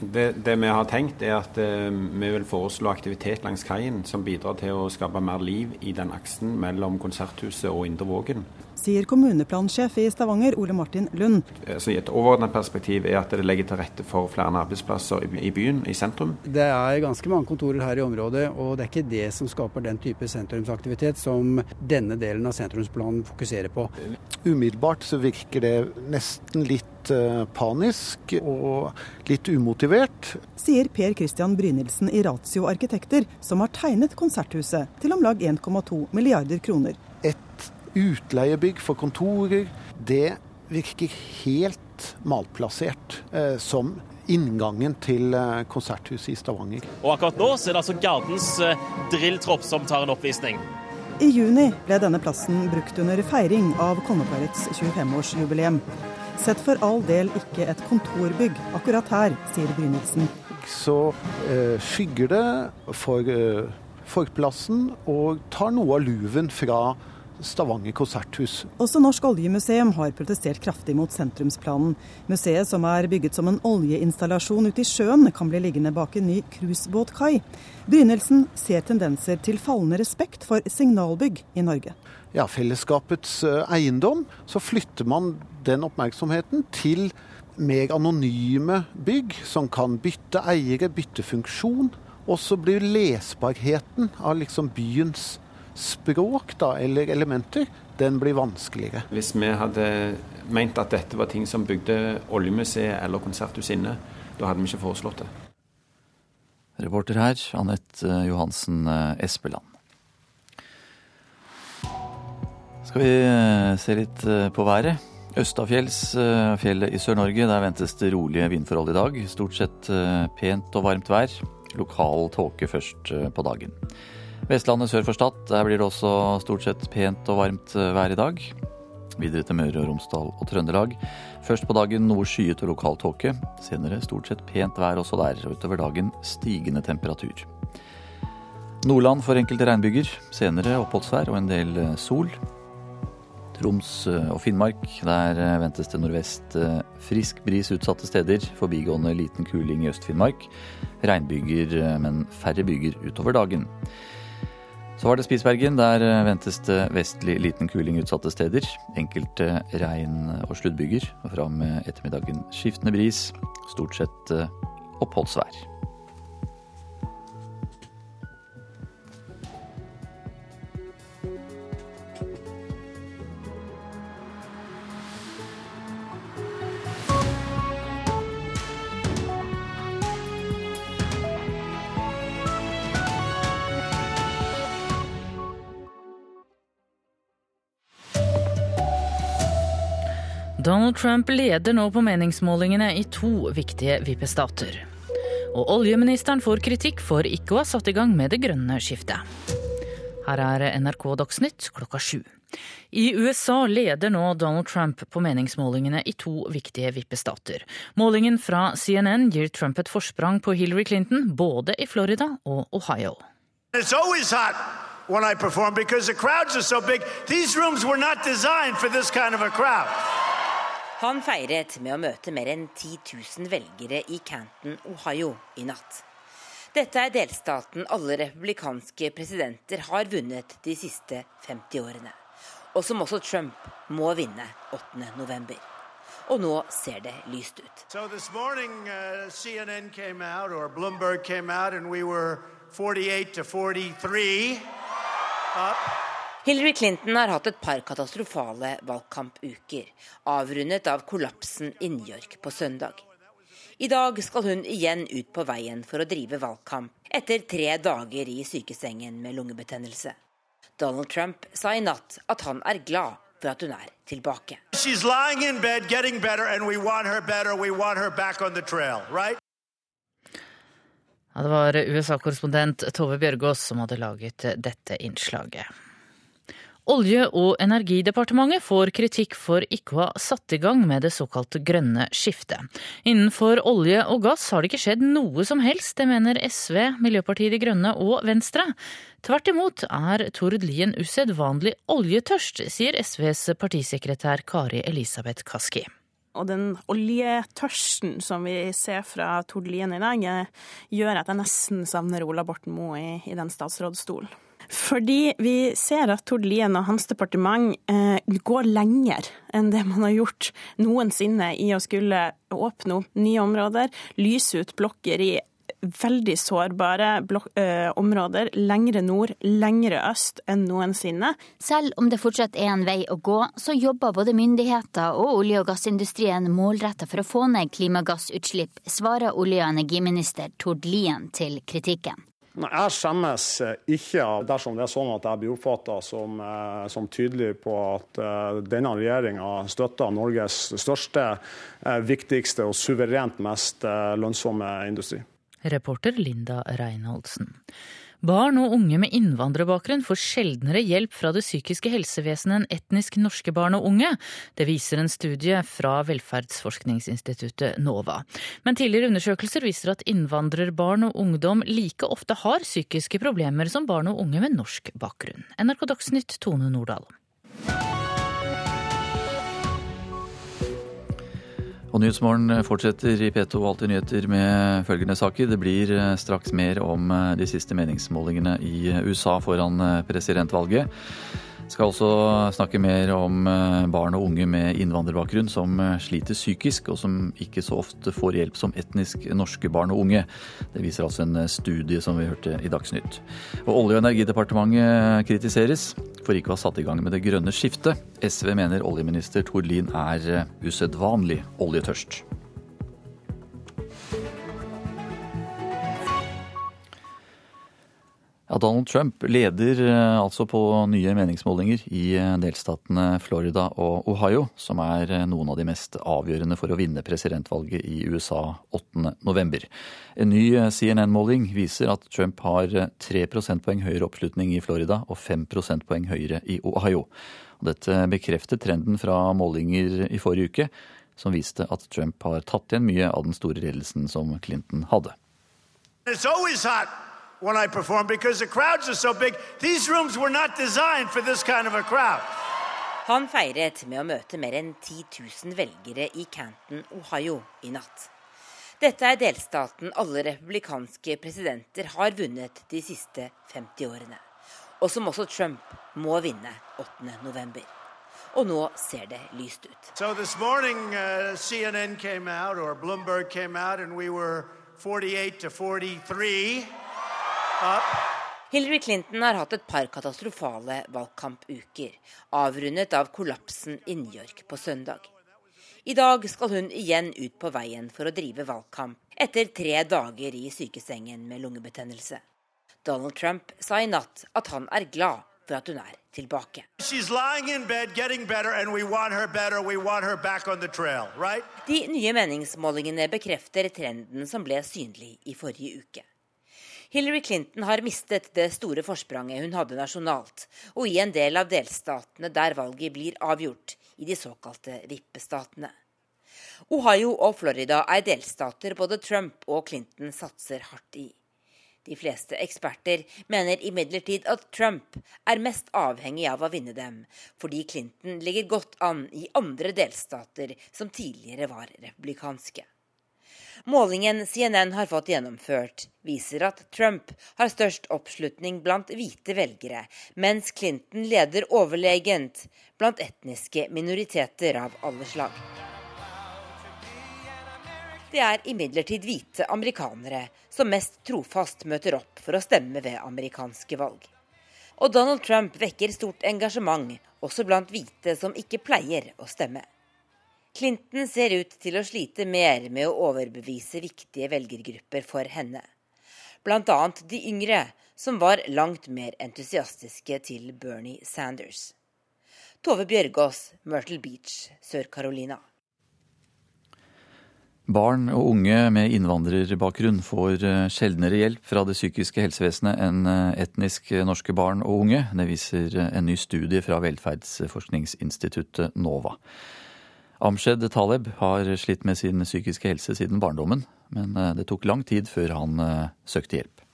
Det, det, vi har tenkt er at eh, vi vil foreslå aktivitet langs kaien som bidrar til å skape mer liv i den aksen mellom Konserthuset og Indre Vågen. Sier kommuneplansjef i Stavanger, Ole Martin Lund. Så Et overordnet perspektiv er at det legger til rette for flere arbeidsplasser i byen, i sentrum. Det er ganske mange kontorer her i området, og det er ikke det som skaper den type sentrumsaktivitet som denne delen av sentrumsplanen fokuserer på. Umiddelbart så virker det nesten litt panisk og litt umotivert. Sier Per Christian Brynildsen i Ratio Arkitekter, som har tegnet Konserthuset til om lag 1,2 milliarder kroner. Et utleiebygg for kontorer, det virker helt malplassert eh, som inngangen til eh, Konserthuset i Stavanger. Og akkurat nå så er det altså Gardens eh, drilltropp som tar en oppvisning. I juni ble denne plassen brukt under feiring av kongeparets 25-årsjubileum. Sett for all del ikke et kontorbygg akkurat her, sier Brynildsen. Så eh, skygger det for eh, forplassen og tar noe av luven fra Stavanger konserthus. Også Norsk oljemuseum har protestert kraftig mot sentrumsplanen. Museet, som er bygget som en oljeinstallasjon ute i sjøen, kan bli liggende bak en ny cruisebåtkai. Brynildsen ser tendenser til fallende respekt for signalbygg i Norge. Ja, fellesskapets eiendom, så flytter man den oppmerksomheten til mer anonyme bygg som kan bytte eiere, bytte funksjon. Og så blir lesbarheten av liksom byens språk da, eller elementer, den blir vanskeligere. Hvis vi hadde ment at dette var ting som bygde oljemuseet eller konserthuset inne, da hadde vi ikke foreslått det. Reporter her, Anette Johansen Espeland. Skal vi eh, se litt eh, på været. Østafjells, eh, fjellet i Sør-Norge, der ventes det rolige vindforhold i dag. Stort sett pent og varmt vær. Lokal tåke først på dagen. Vestlandet sør for Stad, der blir det også stort sett pent og varmt vær i dag. Videre til Møre og Romsdal og Trøndelag. Først på dagen noe skyet og lokal tåke. Senere stort sett pent vær også der, og utover dagen stigende temperatur. Nordland for enkelte regnbyger. Senere oppholdsvær og en del sol. Troms eh, og Finnmark. Der eh, ventes det nordvest eh, frisk bris utsatte steder. Forbigående liten kuling i Øst-Finnmark. Regnbyger, men færre byger utover dagen. Så var det Spitsbergen. Der ventes det vestlig liten kuling utsatte steder. Enkelte regn- og sluddbyger. Og med ettermiddagen skiftende bris. Stort sett oppholdsvær. Donald Trump leder nå på meningsmålingene i to viktige vippestater. Og oljeministeren får kritikk for ikke å ha satt i gang med det grønne skiftet. Her er NRK Dagsnytt klokka sju. I USA leder nå Donald Trump på meningsmålingene i to viktige vippestater. Målingen fra CNN gir Trump et forsprang på Hillary Clinton både i Florida og Ohio. It's always hot when I perform because the crowds are so big. These rooms were not designed for this kind of. Han feiret med å møte mer enn 10 000 velgere i Canton, Ohio i natt. Dette er delstaten alle republikanske presidenter har vunnet de siste 50 årene. Og som også Trump må vinne 8.11. Og nå ser det lyst ut. So morning, uh, CNN came out, Bloomberg came out, and we 48 to 43 up. Hillary Clinton har hatt et par katastrofale valgkampuker, avrundet av kollapsen i New York på søndag. I dag skal hun igjen ut på veien for å drive valgkamp etter tre dager i sykesengen med lungebetennelse. Donald Trump sa i natt at han er glad for at hun er tilbake. Bed, better, trail, right? ja, det var USA-korrespondent Tove Bjørgaas som hadde laget dette innslaget. Olje- og energidepartementet får kritikk for ikke å ha satt i gang med det såkalte grønne skiftet. Innenfor olje og gass har det ikke skjedd noe som helst, det mener SV, Miljøpartiet De Grønne og Venstre. Tvert imot er Tord Lien usedvanlig oljetørst, sier SVs partisekretær Kari Elisabeth Kaski. Og den oljetørsten som vi ser fra Tord Lien i dag, gjør at jeg nesten savner Ola Borten Moe i, i den statsrådsstolen. Fordi vi ser at Tord Lien og hans departement eh, går lenger enn det man har gjort noensinne i å skulle åpne opp nye områder, lyse ut blokker i veldig sårbare eh, områder lengre nord, lengre øst enn noensinne. Selv om det fortsatt er en vei å gå, så jobber både myndigheter og olje- og gassindustrien målretta for å få ned klimagassutslipp, svarer olje- og energiminister Tord Lien til kritikken. Jeg skjemmes eh, ikke dersom det er sånn at jeg blir oppfatta som, eh, som, tydelig på at eh, denne regjeringa støtter Norges største, viktigste og suverent mest lønnsomme industri. Reporter Linda Reinholdsen. Barn og unge med innvandrerbakgrunn får sjeldnere hjelp fra det psykiske helsevesenet enn etnisk norske barn og unge. Det viser en studie fra velferdsforskningsinstituttet NOVA. Men tidligere undersøkelser viser at innvandrerbarn og ungdom like ofte har psykiske problemer som barn og unge med norsk bakgrunn. NRK Dagsnytt, Tone Nordahl. Og Nyhetsmorgen fortsetter i P2 Alltid nyheter med følgende saker. Det blir eh, straks mer om eh, de siste meningsmålingene i USA foran eh, presidentvalget. Skal også snakke mer om eh, barn og unge med innvandrerbakgrunn som eh, sliter psykisk, og som ikke så ofte får hjelp som etnisk norske barn og unge. Det viser altså en eh, studie som vi hørte i Dagsnytt. Og Olje- og energidepartementet kritiseres for ikke å ha satt i gang med det grønne skiftet. SV mener oljeminister Tord Lien er usedvanlig oljetørst. Ja, Donald Trump leder eh, altså på nye meningsmålinger i eh, delstatene Florida og Ohio, som er eh, noen av de mest avgjørende for å vinne presidentvalget i USA 8.11. En ny CNN-måling viser at Trump har 3 prosentpoeng høyere oppslutning i Florida og 5 prosentpoeng høyere i Ohio. Dette bekrefter trenden fra målinger i forrige uke, som viste at Trump har tatt igjen mye av den store ledelsen som Clinton hadde. It's when I perform because the crowds are so big. These rooms were not designed for this kind of a crowd. Han feiret med å møte mer enn 10 000 velgere i Canton, Ohio i natt. Dette er delstaten alle republikanske presidenter har vunnet de siste 50 årene. Og som også Trump må vinne 8.11. Og nå ser det lyst ut. So this morning, uh, CNN came out, or Bloomberg came out, and we were 48 to 43. Hillary Clinton har hatt et par katastrofale valgkampuker, avrundet av kollapsen i New York på søndag. I dag skal hun igjen ut på veien for å drive valgkamp, etter tre dager i sykesengen med lungebetennelse. Donald Trump sa i natt at han er glad for at hun er tilbake. De nye meningsmålingene bekrefter trenden som ble synlig i forrige uke. Hillary Clinton har mistet det store forspranget hun hadde nasjonalt, og i en del av delstatene der valget blir avgjort, i de såkalte vippestatene. Ohio og Florida er delstater både Trump og Clinton satser hardt i. De fleste eksperter mener imidlertid at Trump er mest avhengig av å vinne dem, fordi Clinton ligger godt an i andre delstater som tidligere var republikanske. Målingen CNN har fått gjennomført, viser at Trump har størst oppslutning blant hvite velgere, mens Clinton leder overlegent blant etniske minoriteter av alle slag. Det er imidlertid hvite amerikanere som mest trofast møter opp for å stemme ved amerikanske valg. Og Donald Trump vekker stort engasjement også blant hvite som ikke pleier å stemme. Clinton ser ut til å slite mer med å overbevise viktige velgergrupper for henne. Bl.a. de yngre, som var langt mer entusiastiske til Bernie Sanders. Tove Bjørgaas, Myrtle Beach, Sør-Carolina. Barn og unge med innvandrerbakgrunn får eh, sjeldnere hjelp fra det psykiske helsevesenet enn eh, etnisk norske barn og unge. Det viser eh, en ny studie fra velferdsforskningsinstituttet NOVA. Amshed Taleb har slitt med sin psykiske helse siden barndommen, men eh, det tok lang tid før han eh, søkte hjelp.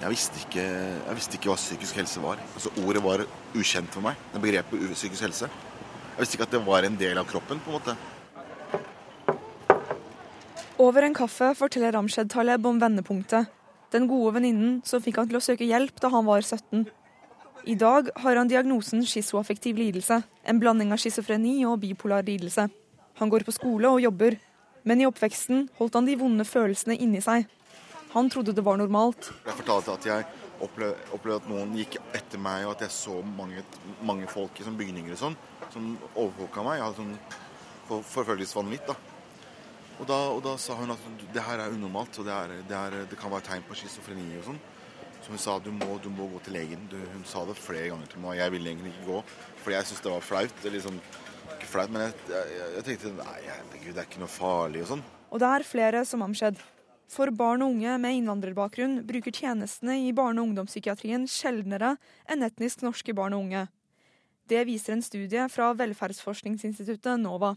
Jeg visste, ikke, jeg visste ikke hva psykisk helse var. Altså Ordet var ukjent for meg, det begrepet psykisk helse. Jeg visste ikke at det var en del av kroppen, på en måte. Over en kaffe forteller Ramshed Taleb om vendepunktet. Den gode venninnen som fikk han til å søke hjelp da han var 17. I dag har han diagnosen schizoaffektiv lidelse, en blanding av schizofreni og bipolar lidelse. Han går på skole og jobber, men i oppveksten holdt han de vonde følelsene inni seg. Han trodde det var normalt. Jeg fortalte at jeg opplevde, at noen gikk etter meg, og at jeg så mange, mange folk i sånn bygninger og sånn, som overvåka meg. Jeg hadde sånn for, forfølgelsesvanvitt. Og da, og da sa hun at det her er unormalt, og det, er, det, er, det kan være tegn på schizofreni og sånn. Så hun sa du må, du må gå til legen. Du, hun sa det flere ganger til meg. Jeg ville egentlig ikke gå, fordi jeg syntes det var flaut. Liksom, ikke flaut, Men jeg, jeg, jeg tenkte nei, herregud, det er ikke noe farlig og sånn. Og det er flere som har skjedd. For barn og unge med innvandrerbakgrunn bruker tjenestene i barne- og ungdomspsykiatrien sjeldnere enn etnisk norske barn og unge. Det viser en studie fra velferdsforskningsinstituttet NOVA.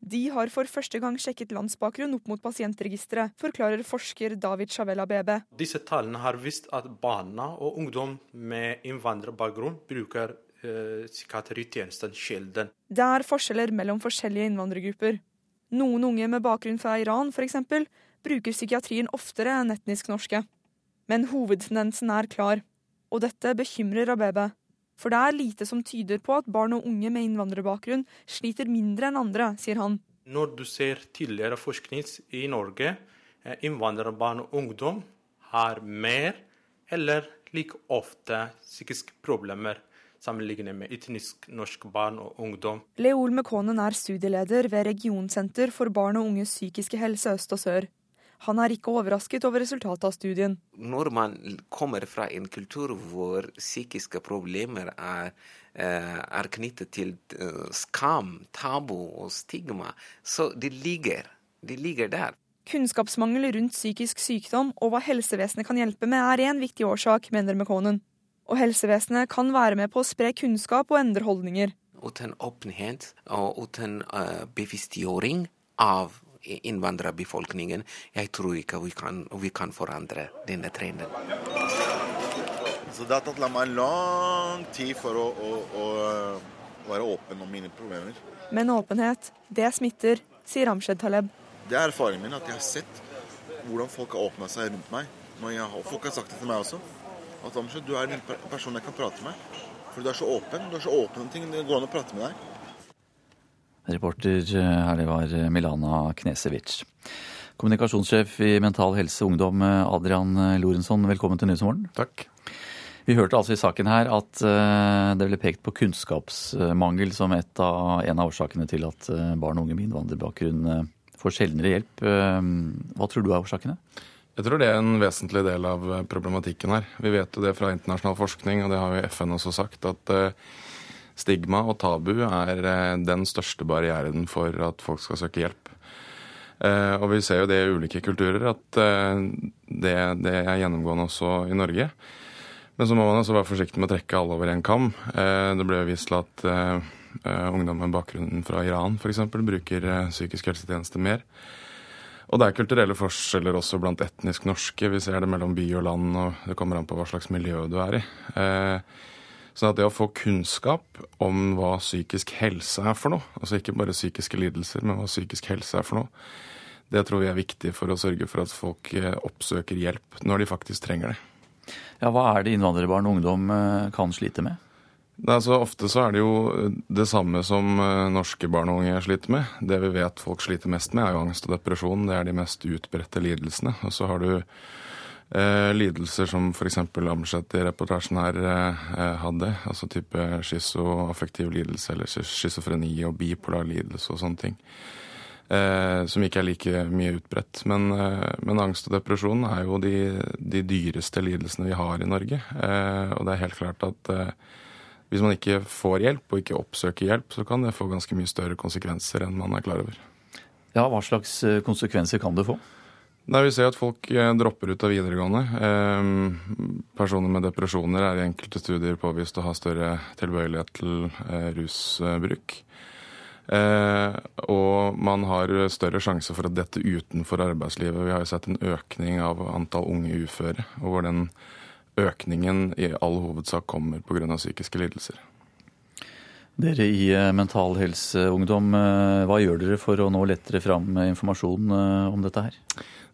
De har for første gang sjekket landsbakgrunn opp mot pasientregisteret, forklarer forsker David Chavella Bebe. Disse tallene har vist at barna og ungdom med innvandrerbakgrunn bruker eh, psykiatritjenesten sjelden. Det er forskjeller mellom forskjellige innvandrergrupper. Noen unge med bakgrunn fra Iran f.eks. bruker psykiatrien oftere enn etnisk norske. Men hovedtendensen er klar, og dette bekymrer Abebe. For det er lite som tyder på at barn og unge med innvandrerbakgrunn sliter mindre enn andre, sier han. Når du ser tidligere forskning i Norge, eh, innvandrerbarn og ungdom har mer eller like ofte psykiske problemer sammenlignet med etnisk norske barn og ungdom. Leol Mekonen er studieleder ved Regionsenter for barn og unges psykiske helse øst og sør. Han er ikke overrasket over resultatet av studien. Når man kommer fra en kultur hvor psykiske problemer er, eh, er knyttet til eh, skam, tabu og stigma, så det ligger, det ligger der. Kunnskapsmangel rundt psykisk sykdom og hva helsevesenet kan hjelpe med, er en viktig årsak, mener Mekonen. Og helsevesenet kan være med på å spre kunnskap og endre holdninger. Uten åpenhet og uten uh, bevisstgjøring av innvandrerbefolkningen, jeg tror ikke vi kan, vi kan forandre denne trenden. Så det har tatt meg lang tid for å, å, å være åpen om mine problemer. Men åpenhet, det smitter, sier Ramshed Taleb. Det er erfaringen min at jeg har sett hvordan folk har åpna seg rundt meg. Når jeg, folk har sagt det til meg også. At Ramshed, du er en person jeg kan prate med. For du er så åpen. Du er så åpen om ting. Det går an å prate med deg. Reporter her, det var Milana Knesevic. Kommunikasjonssjef i Mental Helse Ungdom, Adrian Lorentzon, velkommen til Nyhetsmorgen. Takk. Vi hørte altså i saken her at det ble pekt på kunnskapsmangel som av, en av årsakene til at barn og unge med innvandrerbakgrunn får sjeldnere hjelp. Hva tror du er årsakene? Jeg tror det er en vesentlig del av problematikken her. Vi vet jo det fra internasjonal forskning, og det har jo FN også sagt, at stigma og tabu er den største barrieren for at folk skal søke hjelp. Og vi ser jo det i ulike kulturer, at det, det er gjennomgående også i Norge. Men så må man også være forsiktig med å trekke alle over en kam. Det ble vist til at ungdom med bakgrunn fra Iran f.eks. bruker psykisk helsetjeneste mer. Og det er kulturelle forskjeller også blant etnisk norske. Vi ser det mellom by og land, og det kommer an på hva slags miljø du er i. Så det å få kunnskap om hva psykisk helse er for noe, altså ikke bare psykiske lidelser, men hva psykisk helse er for noe, det tror vi er viktig for å sørge for at folk oppsøker hjelp når de faktisk trenger det. Ja, Hva er det innvandrerbarn og ungdom kan slite med? Det er så ofte så er det jo det samme som norske barn og unge sliter med. Det vi vet folk sliter mest med, er jo angst og depresjon. Det er de mest utbredte lidelsene. Og så har du eh, lidelser som f.eks. Amseth i reportasjen her eh, hadde. Altså type schizoaffektiv lidelse eller schizofreni og bipolar lidelse og sånne ting. Eh, som ikke er like mye utbredt. Men, men, angst og depresjon er jo de, de, dyreste lidelsene vi har i Norge. og det er helt klart at hvis man ikke får hjelp og ikke oppsøker hjelp, så kan det få ganske mye større konsekvenser enn man er klar over. Ja, Hva slags konsekvenser kan det få? Nei, Vi ser at folk dropper ut av videregående. Personer med depresjoner er i enkelte studier påvist å ha større tilbøyelighet til rusbruk. Og man har større sjanse for å dette utenfor arbeidslivet. Vi har jo sett en økning av antall unge uføre, og hvor den økningen i all hovedsak kommer pga. psykiske lidelser. Dere i Mental Helse Ungdom, hva gjør dere for å nå lettere fram informasjon om dette her?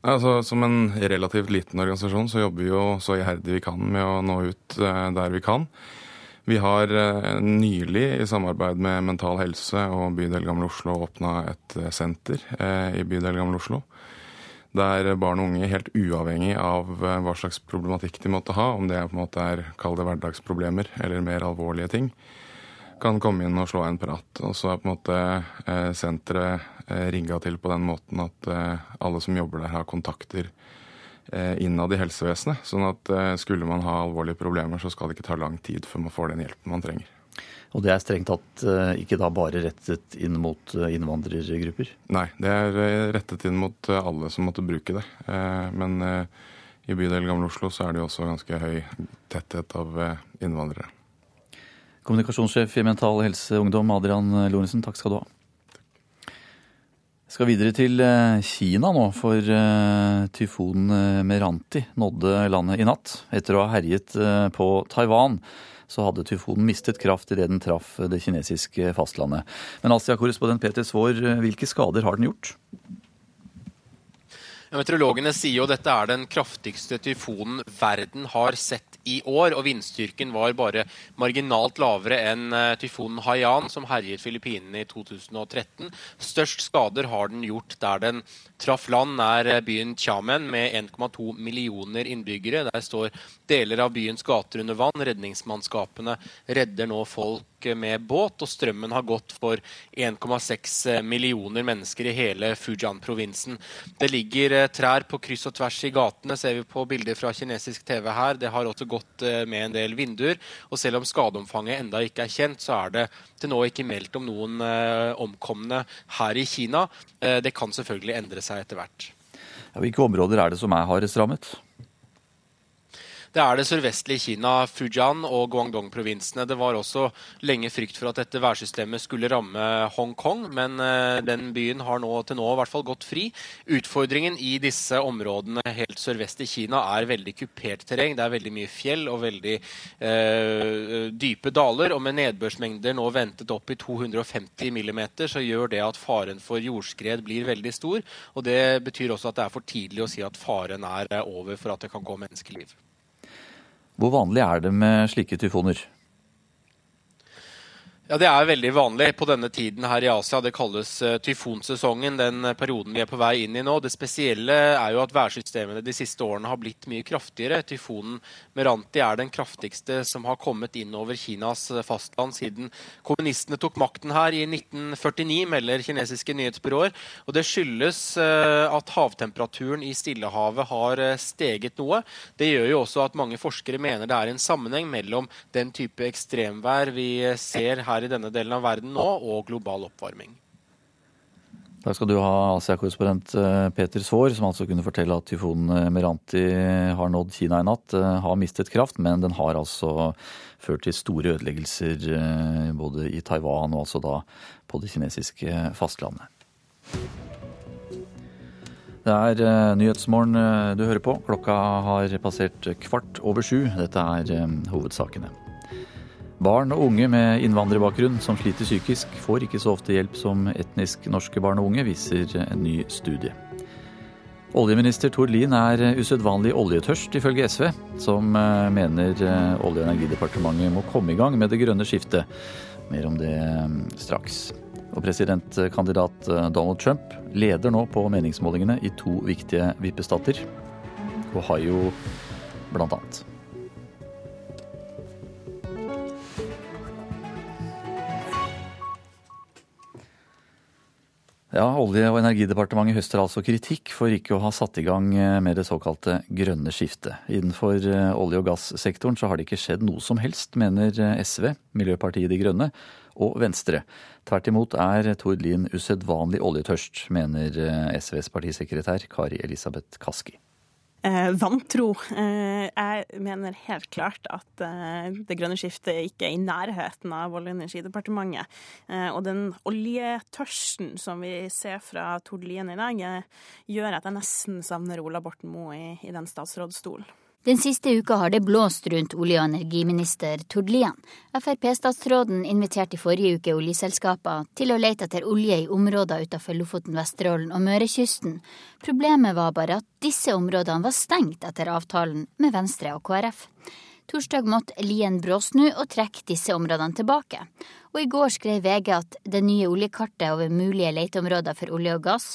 Altså, som en relativt liten organisasjon så jobber vi jo så iherdig vi kan med å nå ut der vi kan. Vi har nylig i samarbeid med Mental Helse og Bydel Gamle Oslo åpna et senter i Bydel Gamle Oslo der barn og unge, helt uavhengig av hva slags problematikk de måtte ha, om det på en måte er hverdagsproblemer eller mer alvorlige ting, kan komme inn og slå en prat. Og så er på en måte eh, senteret eh, rigga til på den måten at eh, alle som jobber der, har kontakter innad i helsevesenet. Sånn at skulle man ha alvorlige problemer, så skal det ikke ta lang tid før man får den hjelpen man trenger. Og det er strengt tatt ikke da bare rettet inn mot innvandrergrupper? Nei, det er rettet inn mot alle som måtte bruke det. Men i bydel Gamle Oslo så er det jo også ganske høy tetthet av innvandrere. Kommunikasjonssjef i Mental Helse Ungdom, Adrian Lorentzen, takk skal du ha. Jeg skal videre til Kina nå, for tyfonen Meranti nådde landet i natt. Etter å ha herjet på Taiwan så hadde tyfonen mistet kraft idet den traff det kinesiske fastlandet. Men Asia-korrespondent Peter Svaar, hvilke skader har den gjort? Meteorologene sier jo dette er den kraftigste tyfonen verden har sett i år. Og vindstyrken var bare marginalt lavere enn eh, tyfonen Haiyan, som herjet Filippinene i 2013. Størst skader har den gjort der den traff land, nær eh, byen Chamen med 1,2 millioner innbyggere. Der står deler av byens gater under vann. Redningsmannskapene redder nå folk med båt, og strømmen har gått for 1,6 millioner mennesker i hele Fujian-provinsen. Det ligger eh, trær på kryss og tvers i gatene, ser vi på bilder fra kinesisk TV her. Det har også gått eh, med en del vinduer. Og selv om skadeomfanget enda ikke er kjent, så er det til nå ikke meldt om noen eh, omkomne her i Kina. Det kan selvfølgelig endre seg etter hvert. Hvilke områder er det som er hardest rammet? Det er det sørvestlige Kina, Fujian og Guangdong-provinsene. Det var også lenge frykt for at dette værsystemet skulle ramme Hongkong, men eh, den byen har nå til nå i hvert fall gått fri. Utfordringen i disse områdene helt sørvest i Kina er veldig kupert terreng. Det er veldig mye fjell og veldig eh, dype daler. Og med nedbørsmengder nå ventet opp i 250 mm, så gjør det at faren for jordskred blir veldig stor. Og det betyr også at det er for tidlig å si at faren er over for at det kan gå menneskeliv. Hvor vanlig er det med slike tyfoner? Ja, Det er veldig vanlig på denne tiden her i Asia. Det kalles uh, tyfonsesongen, den uh, perioden vi er på vei inn i nå. Det spesielle er jo at værsystemene de siste årene har blitt mye kraftigere. Tyfonen Meranti er den kraftigste som har kommet inn over Kinas uh, fastland siden kommunistene tok makten her i 1949, melder kinesiske nyhetsbyråer. Og Det skyldes at havtemperaturen i Stillehavet har steget noe. Det gjør jo også at mange forskere mener det er en sammenheng mellom den type ekstremvær vi ser her her i denne delen av verden nå, og global oppvarming. Takk skal du ha, Asia-korrespondent eh, Peter Svaar, som altså kunne fortelle at tyfonen eh, Meranti har nådd Kina i natt. Eh, har mistet kraft, men den har altså ført til store ødeleggelser både i Taiwan og altså da på det kinesiske fastlandet. Det er Nyhetsmorgen du hører på. Klokka har passert kvart over sju. Dette er hovedsakene. Barn og unge med innvandrerbakgrunn som sliter psykisk, får ikke så ofte hjelp som etnisk norske barn og unge, viser en ny studie. Oljeminister Tord Lien er usedvanlig oljetørst, ifølge SV, som eh, mener eh, Olje- og energidepartementet må komme i gang med det grønne skiftet. Mer om det eh, straks. Og presidentkandidat Donald Trump leder nå på meningsmålingene i to viktige vippestater. Ohio blant annet. Ja, Olje- og energidepartementet høster altså kritikk for ikke å ha satt i gang eh, med det såkalte grønne skiftet. Innenfor eh, olje- og gassektoren så har det ikke skjedd noe som helst, mener eh, SV, Miljøpartiet De Grønne og Venstre. Tvert imot er Tord Lien usedvanlig oljetørst, mener SVs partisekretær Kari Elisabeth Kaski vantro. Eh, jeg mener helt klart at eh, det grønne skiftet ikke er i nærheten av Olje- og energidepartementet. Eh, og den oljetørsten som vi ser fra Tord Lien i dag, eh, gjør at jeg nesten savner Ola Borten Moe i, i den statsrådsstolen. Den siste uka har det blåst rundt olje- og energiminister Tord Lien. Frp-statsråden inviterte i forrige uke oljeselskaper til å lete etter olje i områder utenfor Lofoten, Vesterålen og Mørekysten. Problemet var bare at disse områdene var stengt etter avtalen med Venstre og KrF. Torsdag måtte Lien bråsnu og trekke disse områdene tilbake. Og i går skrev VG at det nye oljekartet over mulige leteområder for olje og gass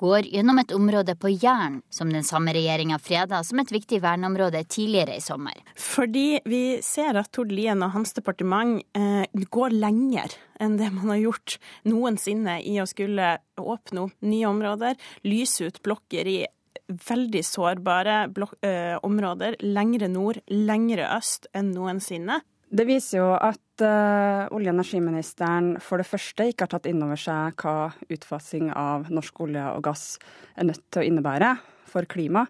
går gjennom et område på Jæren, som den samme regjeringa freda som et viktig verneområde tidligere i sommer. Fordi vi ser at Tord Lien og hans departement eh, går lenger enn det man har gjort noensinne i å skulle åpne opp nye områder, lyse ut blokker i veldig sårbare blok øh, områder lengre nord, lengre øst enn noensinne. Det viser jo at uh, olje- og energiministeren for det første ikke har tatt inn over seg hva utfasing av norsk olje og gass er nødt til å innebære for klima.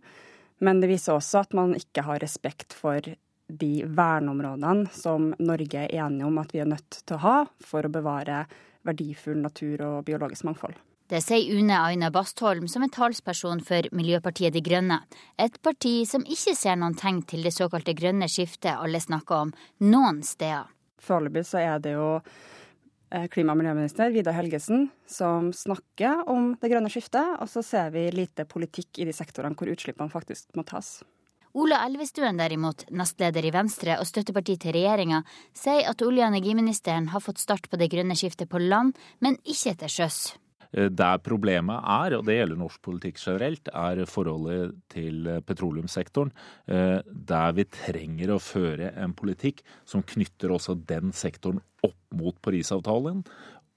Men det viser også at man ikke har respekt for de verneområdene som Norge er enige om at vi er nødt til å ha for å bevare verdifull natur og biologisk mangfold. Det sier Une Aina Bastholm som er talsperson for Miljøpartiet De Grønne, et parti som ikke ser noen tegn til det såkalte grønne skiftet alle snakker om, noen steder. Foreløpig så er det jo eh, klima- og miljøminister Vidar Helgesen som snakker om det grønne skiftet, og så ser vi lite politikk i de sektorene hvor utslippene faktisk må tas. Ola Elvestuen derimot, nestleder i Venstre og støtteparti til regjeringa, sier at olje- og energiministeren har fått start på det grønne skiftet på land, men ikke til sjøs. Eh, der problemet er, og det gjelder norsk politikk generelt, er forholdet til petroleumssektoren. Eh, der vi trenger å føre en politikk som knytter også den sektoren opp mot Parisavtalen.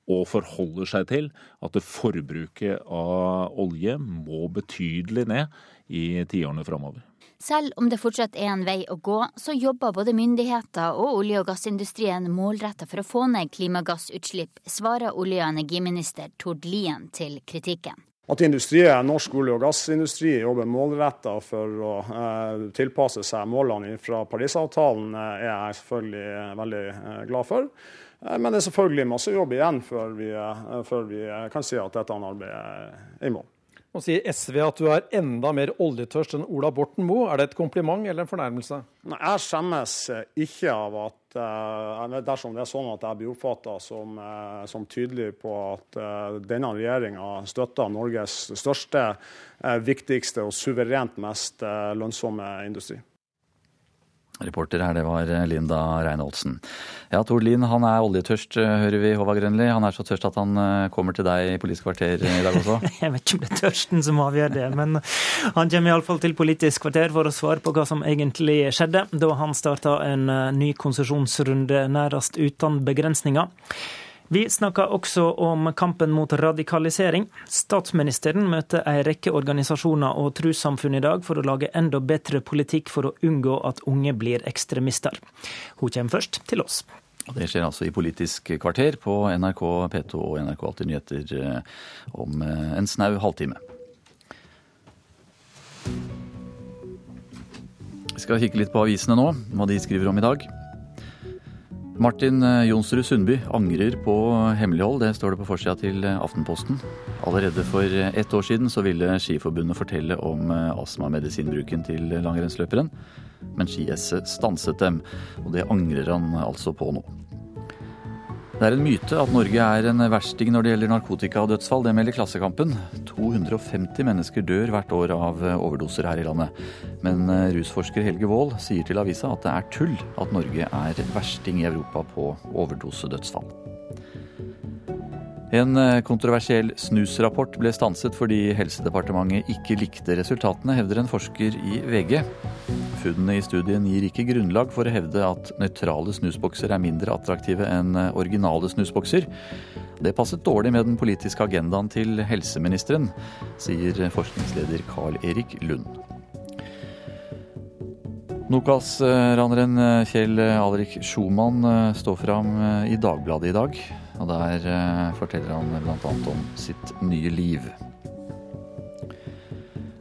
Og forholder seg til at forbruket av olje må betydelig ned i tiårene framover. Selv om det fortsatt er en vei å gå, så jobber både myndigheter og olje- og gassindustrien målretta for å få ned klimagassutslipp, svarer olje- og energiminister Tord Lien til kritikken. At industrien, norsk olje- og gassindustri jobber målretta for å eh, tilpasse seg målene fra Parisavtalen, eh, er jeg selvfølgelig veldig eh, glad for. Eh, men det er selvfølgelig masse jobb igjen før vi, eh, før vi kan si at dette arbeidet er i mål. Nå sier SV at du er enda mer oljetørst enn Ola Borten Moe. Er det et kompliment eller en fornærmelse? Nei, Jeg skjemmes ikke av at uh, dersom det er sånn at jeg blir oppfatta som, uh, som, tydelig på at uh, denne regjeringa støtter Norges største, viktigste og suverent mest lønnsomme industri. Reporter her, det var Linda Reinholdsen. Ja, Tord Lien han er oljetørst, hører vi, Håvard Grønli. Han er så tørst at han eh, kommer til deg i Politisk kvarter i dag også? Jeg vet ikke om det er tørsten som avgjør det, men han kommer iallfall til Politisk kvarter for å svare på hva som egentlig skjedde da han starta en eh, ny konsesjonsrunde nærest uten begrensninger. Vi snakker også om kampen mot radikalisering. Statsministeren møter en rekke organisasjoner og trossamfunn i dag for å lage enda bedre politikk for å unngå at unge blir ekstremister. Hun kommer først til oss. Det skjer altså i Politisk kvarter på NRK P2 og NRK Alltid nyheter eh, om eh, en snau halvtime. Vi skal kikke litt på avisene nå, hva de skriver om i dag. Martin eh, Jonsrud Sundby angrer på hemmelighold, det står det på forsida til eh, Aftenposten. Allerede for eh, ett år siden så ville Skiforbundet fortelle om astmamedisinbruken til langrennsløperen, men Ski-S stanset dem, og det angrer han altså på nå. Det er en myte at Norge er en versting når det gjelder narkotika og dødsfall. Det melder Klassekampen. 250 mennesker dør hvert år av overdoser her i landet. Men eh, rusforsker Helge Wold sier til avisa at det er tull at Norge er versting i Europa på overdosedødsfall. En eh, kontroversiell snusrapport ble stanset fordi Helsedepartementet ikke likte resultatene, hevder en forsker i VG. Funnene i studien gir ikke grunnlag for å hevde at nøytrale snusbokser er mindre attraktive enn eh, originale snusbokser. Det passet dårlig med den politiske agendaen til helseministeren, sier forskningsleder Carl Erik Lund. Nokas-raneren eh, Kjell Alrik Schumann står fram i Dagbladet i dag. Og Der eh, forteller han bl.a. om sitt nye liv.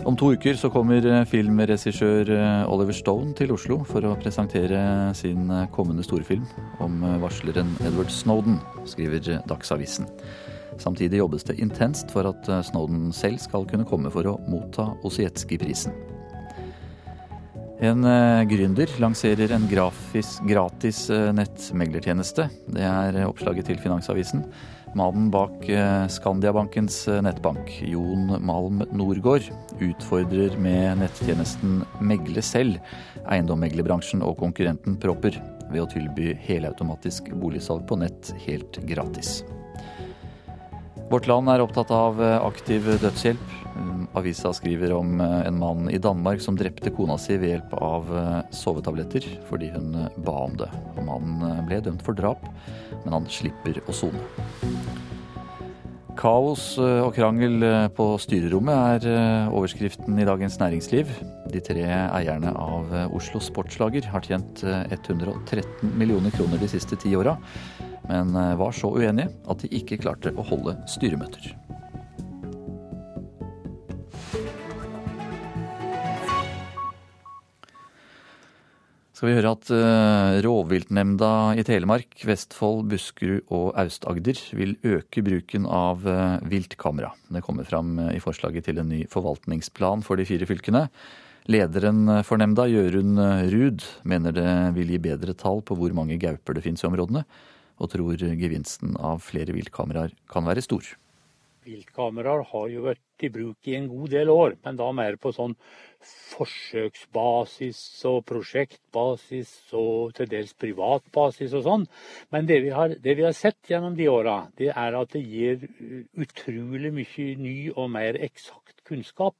Om to uker så kommer eh, filmregissør eh, Oliver Stone til Oslo for å presentere sin kommende storfilm om varsleren Edward Snowden, skriver Dagsavisen. Samtidig jobbes det intenst for at Snowden selv skal kunne komme for å motta Osietzky-prisen. En uh, gründer lanserer en grafis, gratis uh, nettmeglertjeneste. Det er oppslaget til Finansavisen. Mannen bak Skandiabankens nettbank, Jon Malm Norgård, utfordrer med nettjenesten Megle selv eiendommeglerbransjen og konkurrenten Propper ved å tilby helautomatisk boligsalg på nett helt gratis. Vårt Land er opptatt av aktiv dødshjelp. Avisa skriver om eh, en mann i Danmark som drepte kona si ved hjelp av eh, sovetabletter fordi hun eh, ba om det. Og mannen ble dømt for drap, men han slipper å sone. Kaos og krangel på styrerommet er overskriften i Dagens Næringsliv. De tre eierne av Oslo Sportslager har tjent 113 millioner kroner de siste ti åra, men var så uenige at de ikke klarte å holde styremøter. Skal vi høre at uh, rovviltnemnda i Telemark, Vestfold, Buskerud og Aust-Agder vil øke bruken av uh, viltkamera. Det kommer fram uh, i forslaget til en ny forvaltningsplan for de fire fylkene. Lederen for nemnda, Jørund Ruud, mener det vil gi bedre tall på hvor mange gauper det finnes i områdene, og tror gevinsten av flere viltkameraer kan være stor. Viltkameraer har jo vært i bruk i en god del år, men da mer på sånn forsøksbasis og prosjektbasis og til dels privatbasis og sånn. Men det vi, har, det vi har sett gjennom de åra, det er at det gir utrolig mye ny og mer eksakt kunnskap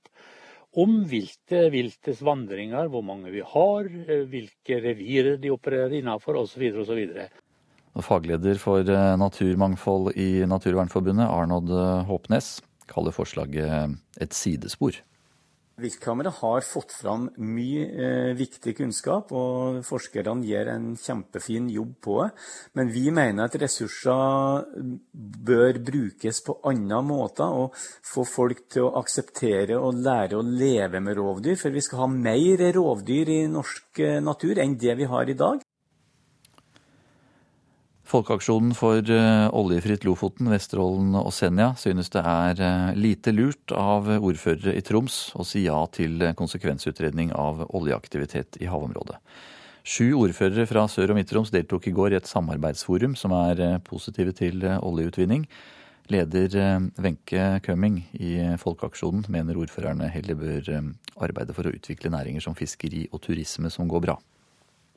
om viltet, viltets vandringer, hvor mange vi har, hvilke revirer de opererer innenfor osv. osv. Fagleder for eh, naturmangfold i Naturvernforbundet, Arnold eh, Håpnes, kaller forslaget et sidespor. Viltkamera har fått fram mye eh, viktig kunnskap, og forskerne gjør en kjempefin jobb på det. Men vi mener at ressurser bør brukes på andre måter, og få folk til å akseptere og lære å leve med rovdyr. For vi skal ha mer rovdyr i norsk eh, natur enn det vi har i dag. Folkeaksjonen for eh, oljefritt Lofoten, Vesterålen og Senja synes det er eh, lite lurt av ordførere i Troms å si ja til konsekvensutredning av oljeaktivitet i havområdet. Sju ordførere fra Sør- og Midt-Troms deltok i går i et samarbeidsforum som er eh, positive til oljeutvinning. Leder Wenche Kømming i Folkeaksjonen mener ordførerne heller bør arbeide for å utvikle næringer som fiskeri og turisme som går bra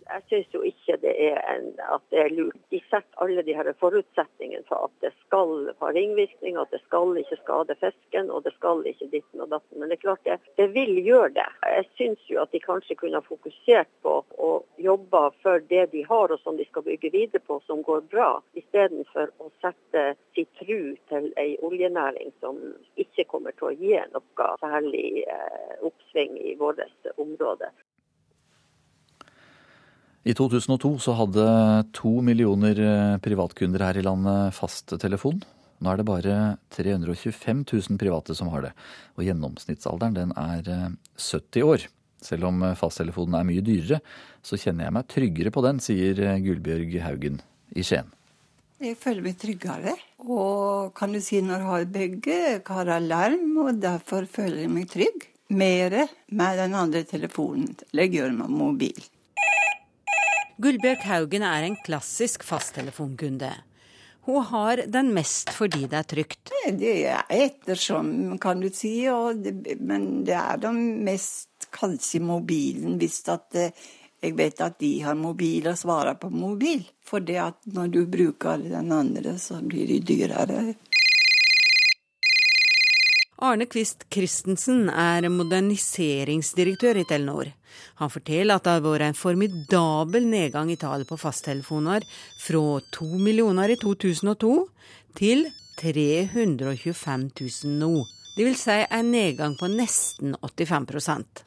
jeg syns jo ikke det er en, at det er lurt. De setter alle de her forutsetningene for at det skal ha ringvirkninger, at det skal ikke skade fisken og det skal ikke ditten og datten. Men det er klart det, det vil gjøre det. Jeg syns jo at de kanskje kunne ha fokusert på å jobbe for det de har og som de skal bygge videre på, som går bra, istedenfor å sette sin tru til ei oljenæring som ikke kommer til å gi noe særlig eh, oppsving i vårt område. I 2002 så hadde to millioner eh, privatkunder her i landet fasttelefon. Nå er det bare 325 000 private som har det, og gjennomsnittsalderen den er 70 eh, år. Selv om eh, fasttelefonen er mye dyrere, så kjenner jeg meg tryggere på den, sier Gullbjørg Haugen i Skien. Jeg føler meg tryggere. Og kan du si når jeg har begge, har alarm, og derfor føler jeg meg trygg. Mere med den andre telefonen, eller gjør med mobil. Gullbjørg Haugen er en klassisk fasttelefonkunde. Hun har den mest fordi det er trygt. Det er ettersom, kan du si. Det, men det er da mest kanskje mobilen, hvis at eh, jeg vet at de har mobil og svarer på mobil. For det at når du bruker den andre, så blir det dyrere. Arne Kvist Christensen er moderniseringsdirektør i Telenor. Han forteller at det har vært en formidabel nedgang i tallet på fasttelefoner fra to millioner i 2002 til 325 000 nå. Det vil si en nedgang på nesten 85%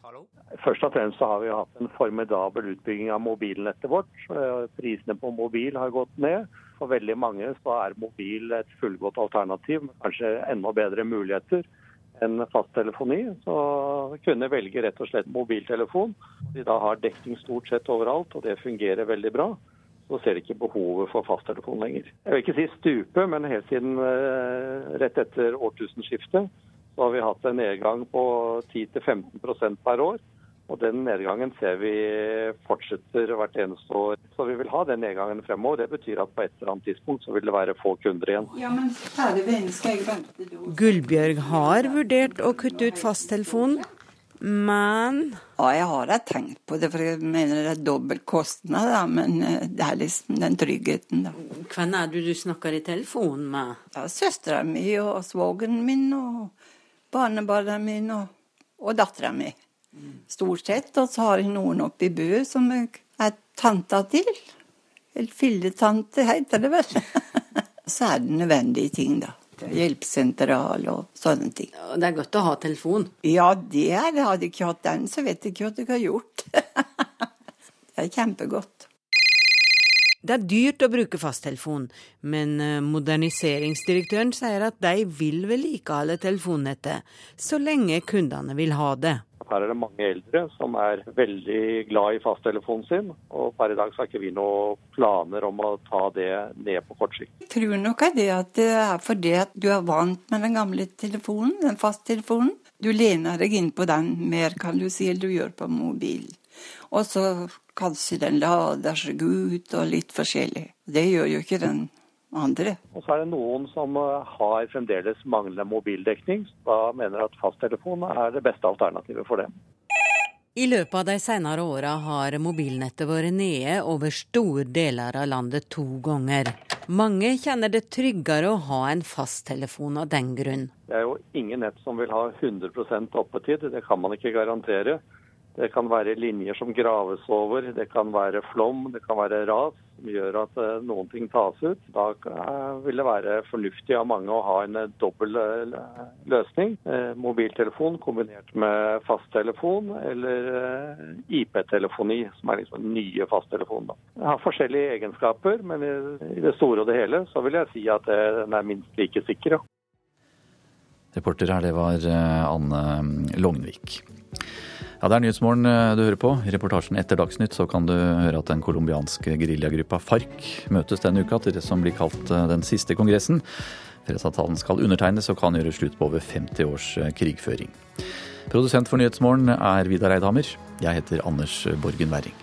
Først og fremst har vi hatt en formidabel utbygging av mobilnettet vårt. Prisene på mobil har gått ned. For veldig mange så er mobil et fullgodt alternativ, kanskje enda bedre muligheter enn fasttelefoni. Så kunne velge rett og slett mobiltelefon. De da har dekning stort sett overalt, og det fungerer veldig bra. Så ser de ikke behovet for fasttelefon lenger. Jeg vil ikke si stupe, men helt siden eh, rett etter årtusenskiftet så har vi hatt en nedgang på 10-15% per år. Og den nedgangen ser vi fortsetter hvert eneste år. Så vi vil ha den nedgangen fremover. Det betyr at på et eller annet tidspunkt så vil det være få kunder igjen. Ja, men skal jeg vente Gullbjørg har vurdert å kutte ut fasttelefonen, men Ja, jeg har da tenkt på det, for jeg mener det er dobbel kostnad, da. Men eh, det er liksom den tryggheten, da. Hvem er det du snakker i telefonen med? Ja, Søstera mi og svogeren min og barnebarna mine og, og dattera mi. Stort sett. Og så har jeg noen oppe i Bø som jeg er tanta til. Eller filletante, heter det vel. så er det nødvendige ting, da. Hjelpesentral og sånne ting. Det er godt å ha telefon? Ja, det er det. Hadde jeg ikke hatt den, så vet jeg ikke hva jeg har gjort. det er kjempegodt. Det er dyrt å bruke fasttelefon, men eh, moderniseringsdirektøren sier at de vil vedlikeholde telefonnettet så lenge kundene vil ha det. Her er det mange eldre som er veldig glad i fasttelefonen sin, og per i dag så har ikke vi noen planer om å ta det ned på kort sikt. Jeg tror nok det at det er fordi at du er vant med den gamle telefonen, den fasttelefonen. Du lener deg inn på den mer, kan du si, enn du gjør på mobil. Og så kanskje den lader seg ut og litt forskjellig. Det gjør jo ikke den andre. Og så er det noen som eh, har fremdeles manglende mobildekning. Da mener at fasttelefon er det beste alternativet for dem. I løpet av de senere åra har mobilnettet vært nede over store deler av landet to ganger. Mange kjenner det tryggere å ha en fasttelefon av den grunn. Det er jo ingen nett som vil ha 100% oppetid, det kan man ikke garantere. Det kan være linjer som graves over, det kan være flom, det kan være ras som gjør at eh, noen ting tas ut. Da eh, vil det være fornuftig av mange å ha en eh, dobbel løsning. Mobiltelefon kombinert med fasttelefon eller IP-telefoni, som er liksom nye fasttelefonen. Det har forskjellige egenskaper, men i det store og det hele så vil jeg si at den er minst like sikker. Reporter her, det var Anne Lognvik. Ja, Det er Nyhetsmorgen eh, du hører på. I reportasjen etter Dagsnytt så kan du høre at den colombianske geriljagruppa FARC møtes denne uka til det som blir kalt eh, den siste kongressen. Fredsavtalen skal undertegnes og kan gjøre slutt på over 50 års eh, krigføring. Produsent for Nyhetsmorgen er Vidar Eidhammer. Jeg heter Anders Borgen Werring.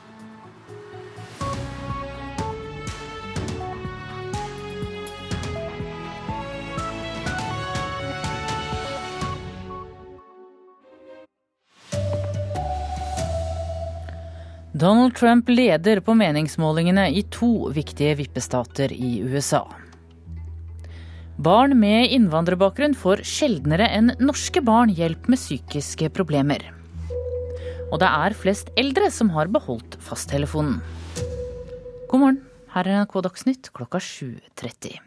Donald Trump leder på meningsmålingene i to viktige vippestater i USA. Barn med innvandrerbakgrunn får sjeldnere enn norske barn hjelp med psykiske problemer. Og det er flest eldre som har beholdt fasttelefonen. God morgen, her er NRK Dagsnytt klokka 7.30.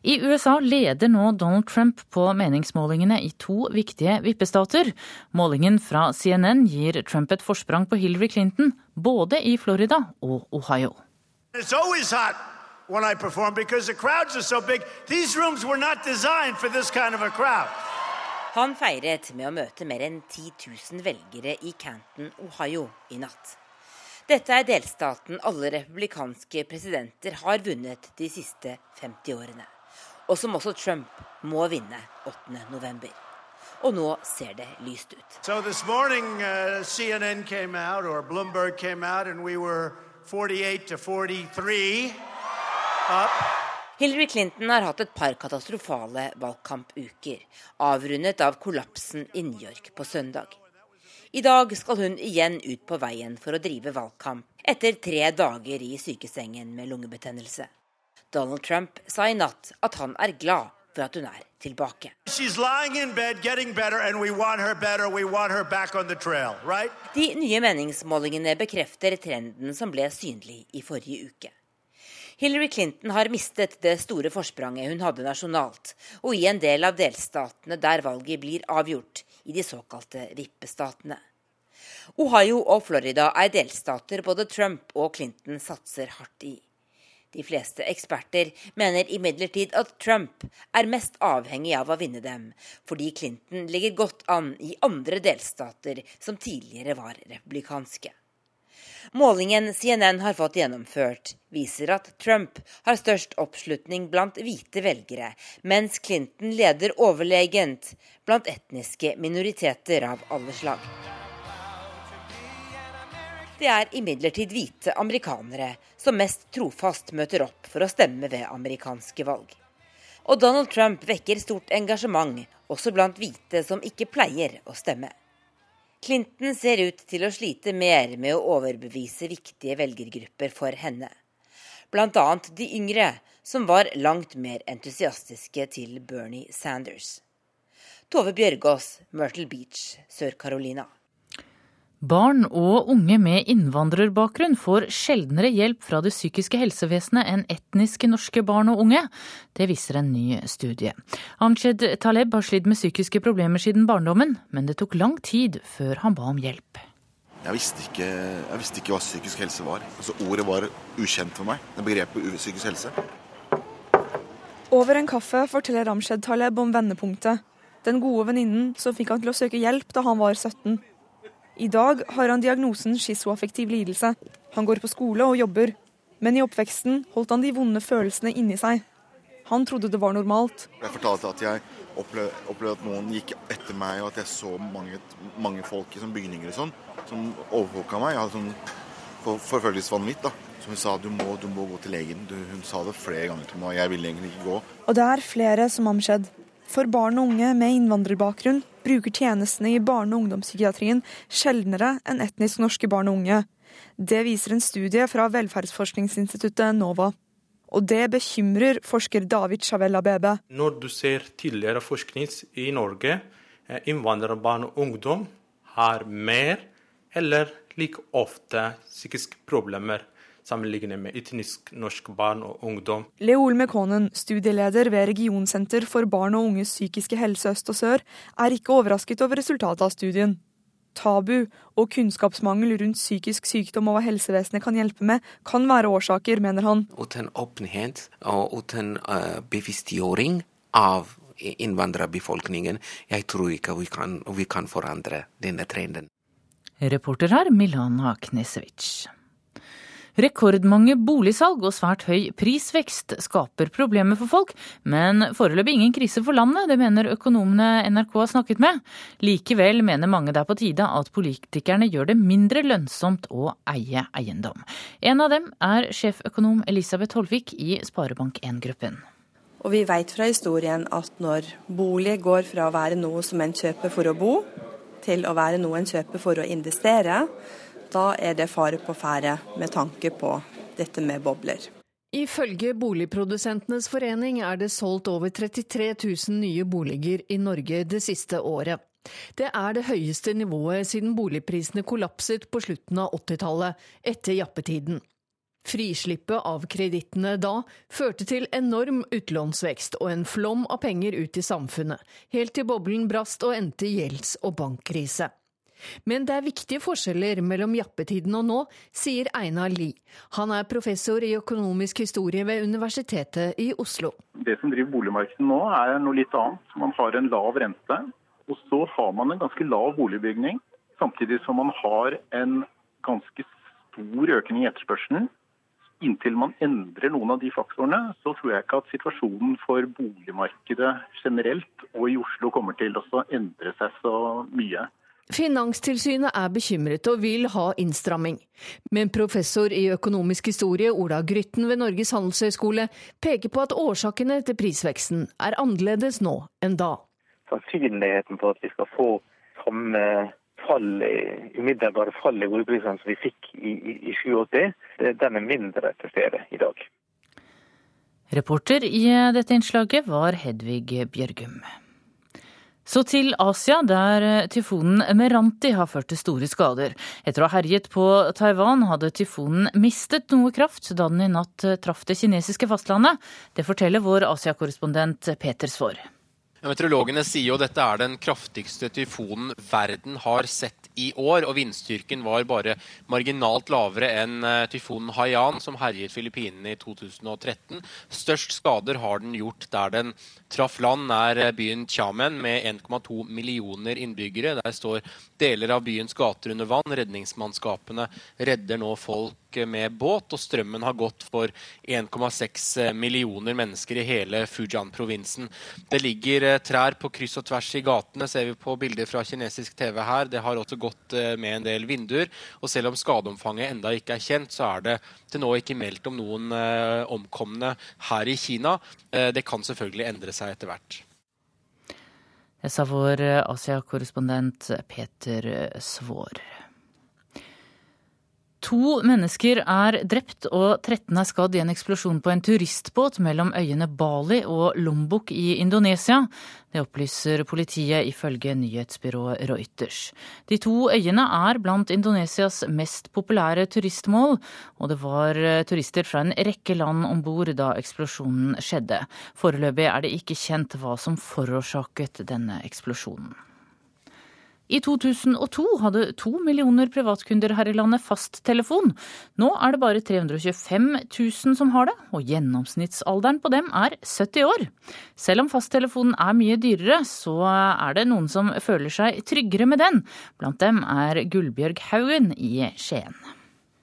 I USA leder nå Donald Trump på meningsmålingene i to viktige vippestater. Målingen fra CNN gir Trump et forsprang på Hillary Clinton, både i Florida og Ohio. Han feiret med å møte mer enn 10 000 velgere i Canton, Ohio i natt. Dette er delstaten alle republikanske presidenter har vunnet de siste 50 årene og som også Trump må vinne 8.11. Og nå ser det lyst ut. So morning, uh, CNN came out, or Bloomberg came out, and we were 48 to 43 up. Hillary Clinton har hatt et par katastrofale valgkampuker, avrundet av kollapsen i New York på søndag. I dag skal hun igjen ut på veien for å drive valgkamp, etter tre dager i sykesengen med lungebetennelse. Donald Trump sa i natt at han er glad for at hun er tilbake. De nye meningsmålingene bekrefter trenden som ble synlig i forrige uke. Hillary Clinton har mistet det store forspranget hun hadde nasjonalt, og i en del av delstatene der valget blir avgjort, i de såkalte vippestatene. Ohio og Florida er delstater både Trump og Clinton satser hardt i. De fleste eksperter mener imidlertid at Trump er mest avhengig av å vinne dem, fordi Clinton ligger godt an i andre delstater som tidligere var republikanske. Målingen CNN har fått gjennomført, viser at Trump har størst oppslutning blant hvite velgere, mens Clinton leder overlegent blant etniske minoriteter av alle slag. Det er imidlertid hvite amerikanere som mest trofast møter opp for å stemme ved amerikanske valg. Og Donald Trump vekker stort engasjement, også blant hvite som ikke pleier å stemme. Clinton ser ut til å slite mer med å overbevise viktige velgergrupper for henne. Bl.a. de yngre, som var langt mer entusiastiske til Bernie Sanders. Tove Bjørgaas, Myrtle Beach, Sør-Carolina. Barn og unge med innvandrerbakgrunn får sjeldnere hjelp fra det psykiske helsevesenet enn etniske norske barn og unge. Det viser en ny studie. Amched Taleb har slitt med psykiske problemer siden barndommen, men det tok lang tid før han ba om hjelp. Jeg visste ikke, jeg visste ikke hva psykisk helse var. Altså, ordet var ukjent for meg, det begrepet psykisk helse. Over en kaffe forteller Amched Taleb om vendepunktet. Den gode venninnen som fikk han til å søke hjelp da han var 17. I dag har han diagnosen schizoaffektiv lidelse. Han går på skole og jobber. Men i oppveksten holdt han de vonde følelsene inni seg. Han trodde det var normalt. Jeg fortalte at jeg opplevde, opplevde at noen gikk etter meg, og at jeg så mange, mange folk i sånn bygninger og sånn, som overvåka meg. Jeg hadde sånn for, forfølgelsesvanvitt. da. Så hun sa du må, du må gå til legen. Du, hun sa det flere ganger til meg, og jeg ville egentlig ikke gå. Og det er flere som har skjedd. For barn og unge med innvandrerbakgrunn bruker tjenestene i barne- og ungdomspsykiatrien sjeldnere enn etnisk norske barn og unge. Det viser en studie fra velferdsforskningsinstituttet NOVA. Og det bekymrer forsker David Chavella Bebe. Når du ser tidligere forskning i Norge, eh, innvandrerbarn og ungdom har mer eller like ofte psykiske problemer sammenlignet med etnisk norsk barn og ungdom. Leol Mekonen, studieleder ved Regionsenter for barn og unges psykiske helse øst og sør, er ikke overrasket over resultatet av studien. Tabu og kunnskapsmangel rundt psykisk sykdom og hva helsevesenet kan hjelpe med, kan være årsaker, mener han. Uten åpenhet og uten uh, bevisstgjøring av innvandrerbefolkningen, jeg tror ikke vi kan, vi kan forandre denne trenden. Reporter her Milana Knesevic. Rekordmange boligsalg og svært høy prisvekst skaper problemer for folk, men foreløpig ingen krise for landet, det mener økonomene NRK har snakket med. Likevel mener mange det er på tide at politikerne gjør det mindre lønnsomt å eie eiendom. En av dem er sjeføkonom Elisabeth Holvik i Sparebank1-gruppen. Og vi vet fra historien at når bolig går fra å være noe som en kjøper for å bo, til å være noe en kjøper for å investere, da er det fare på ferde med tanke på dette med bobler. Ifølge Boligprodusentenes forening er det solgt over 33 000 nye boliger i Norge det siste året. Det er det høyeste nivået siden boligprisene kollapset på slutten av 80-tallet, etter jappetiden. Frislippet av kredittene da førte til enorm utlånsvekst og en flom av penger ut i samfunnet, helt til boblen brast og endte i gjelds- og bankkrise. Men det er viktige forskjeller mellom jappetiden og nå, sier Einar Lie. Han er professor i økonomisk historie ved Universitetet i Oslo. Det som driver boligmarkedet nå er noe litt annet. Man har en lav rente, og så har man en ganske lav boligbygning. Samtidig som man har en ganske stor økning i etterspørselen. Inntil man endrer noen av de faktorene, så tror jeg ikke at situasjonen for boligmarkedet generelt og i Oslo kommer til å endre seg så mye. Finanstilsynet er bekymret og vil ha innstramming. Men professor i økonomisk historie Ola Grytten ved Norges handelshøyskole peker på at årsakene til prisveksten er annerledes nå enn da. Sannsynligheten for at vi skal få samme fall umiddelbare fall i boligprisene som vi fikk i, i, i 87, den er mindre til stede i dag. Reporter i dette innslaget var Hedvig Bjørgum. Så til Asia, der tyfonen Meranti har ført til store skader. Etter å ha herjet på Taiwan hadde tyfonen mistet noe kraft da den i natt traff det kinesiske fastlandet. Det forteller vår Asia-korrespondent Peter Svaar. Meteorologene sier jo dette er den kraftigste tyfonen verden har sett i år, og vindstyrken var bare marginalt lavere enn tyfonen Haiyan, som herjet Filippinene i 2013. Størst skader har den gjort der den traff land nær byen Chamen, med 1,2 millioner innbyggere. Der står deler av byens gater under vann. Redningsmannskapene redder nå folk med båt, og strømmen har gått for 1,6 millioner mennesker i hele Fujian-provinsen. Det ligger trær på kryss og tvers i gatene, ser vi på bilder fra kinesisk TV her. Det har også gått med en del vinduer. Og selv om skadeomfanget enda ikke er kjent, så er det til nå ikke meldt om noen omkomne her i Kina. Det kan selvfølgelig endre seg etter hvert. Det sa vår Asia-korrespondent Peter Svaar. To mennesker er drept og 13 er skadd i en eksplosjon på en turistbåt mellom øyene Bali og Lombok i Indonesia. Det opplyser politiet ifølge nyhetsbyrået Reuters. De to øyene er blant Indonesias mest populære turistmål, og det var turister fra en rekke land om bord da eksplosjonen skjedde. Foreløpig er det ikke kjent hva som forårsaket denne eksplosjonen. I 2002 hadde to millioner privatkunder her i landet fasttelefon. Nå er det bare 325 000 som har det, og gjennomsnittsalderen på dem er 70 år. Selv om fasttelefonen er mye dyrere, så er det noen som føler seg tryggere med den. Blant dem er Gullbjørg Haugen i Skien.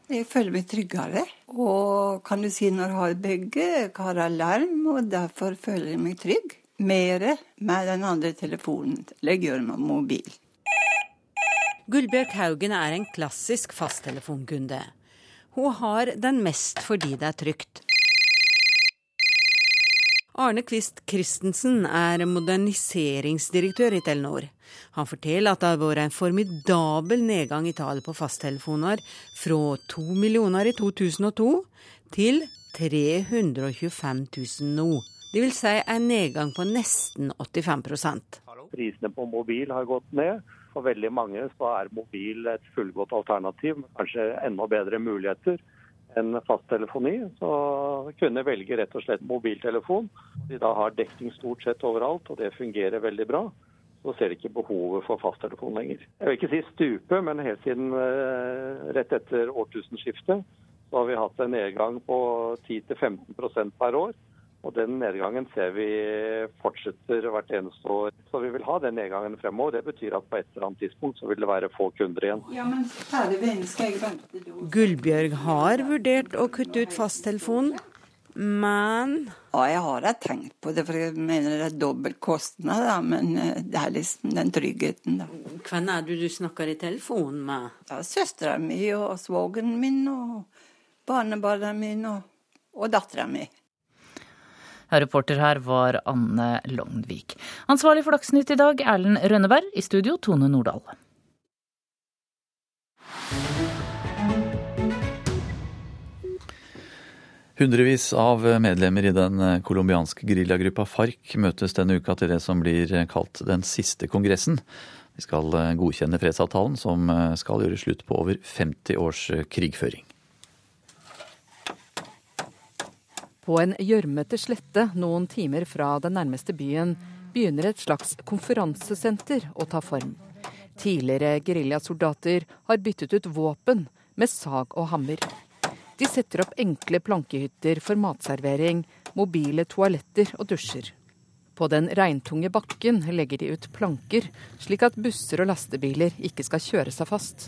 Jeg føler meg tryggere. Og kan du si når jeg har begge, jeg har alarm, og derfor føler jeg meg trygg. Mere med den andre telefonen. Eller jeg gjør med mobil. Gullbjørg Haugen er en klassisk fasttelefonkunde. Hun har den mest fordi det er trygt. Arne Kvist Christensen er moderniseringsdirektør i Telenor. Han forteller at det har vært en formidabel nedgang i tallet på fasttelefoner fra to millioner i 2002 til 325 000 nå. Det vil si en nedgang på nesten 85% Prisene på mobil har gått ned. For veldig mange så er mobil et fullgodt alternativ, med kanskje enda bedre muligheter enn fasttelefoni. Så kunne velge rett og slett mobiltelefon. De da har dekning stort sett overalt, og det fungerer veldig bra. Så ser de ikke behovet for fasttelefon lenger. Jeg vil ikke si stupe, men helt siden eh, rett etter årtusenskiftet så har vi hatt en nedgang på 10-15% per år. Og den nedgangen ser vi fortsetter hvert eneste år. Så vi vil ha den nedgangen fremover. Det betyr at på et eller annet tidspunkt så vil det være få kunder igjen. Ja. Gullbjørg har vurdert å kutte ut fasttelefonen, men Ja, jeg har da tenkt på det, for jeg mener det er dobbel kostnad, da. Men eh, det er liksom den tryggheten, da. Hvem er det du snakker i telefonen med? Ja, Søstera mi og svogeren min og barnebarna mine og, og dattera mi. Reporter her var Anne Lognvik. Ansvarlig for Dagsnytt i dag, Erlend Rønneberg. I studio, Tone Nordahl. Hundrevis av medlemmer i den colombianske geriljagruppa FARC møtes denne uka til det som blir kalt den siste kongressen. De skal godkjenne fredsavtalen som skal gjøre slutt på over 50 års krigføring. På en gjørmete slette noen timer fra den nærmeste byen begynner et slags konferansesenter å ta form. Tidligere geriljasoldater har byttet ut våpen med sag og hammer. De setter opp enkle plankehytter for matservering, mobile toaletter og dusjer. På den regntunge bakken legger de ut planker, slik at busser og lastebiler ikke skal kjøre seg fast.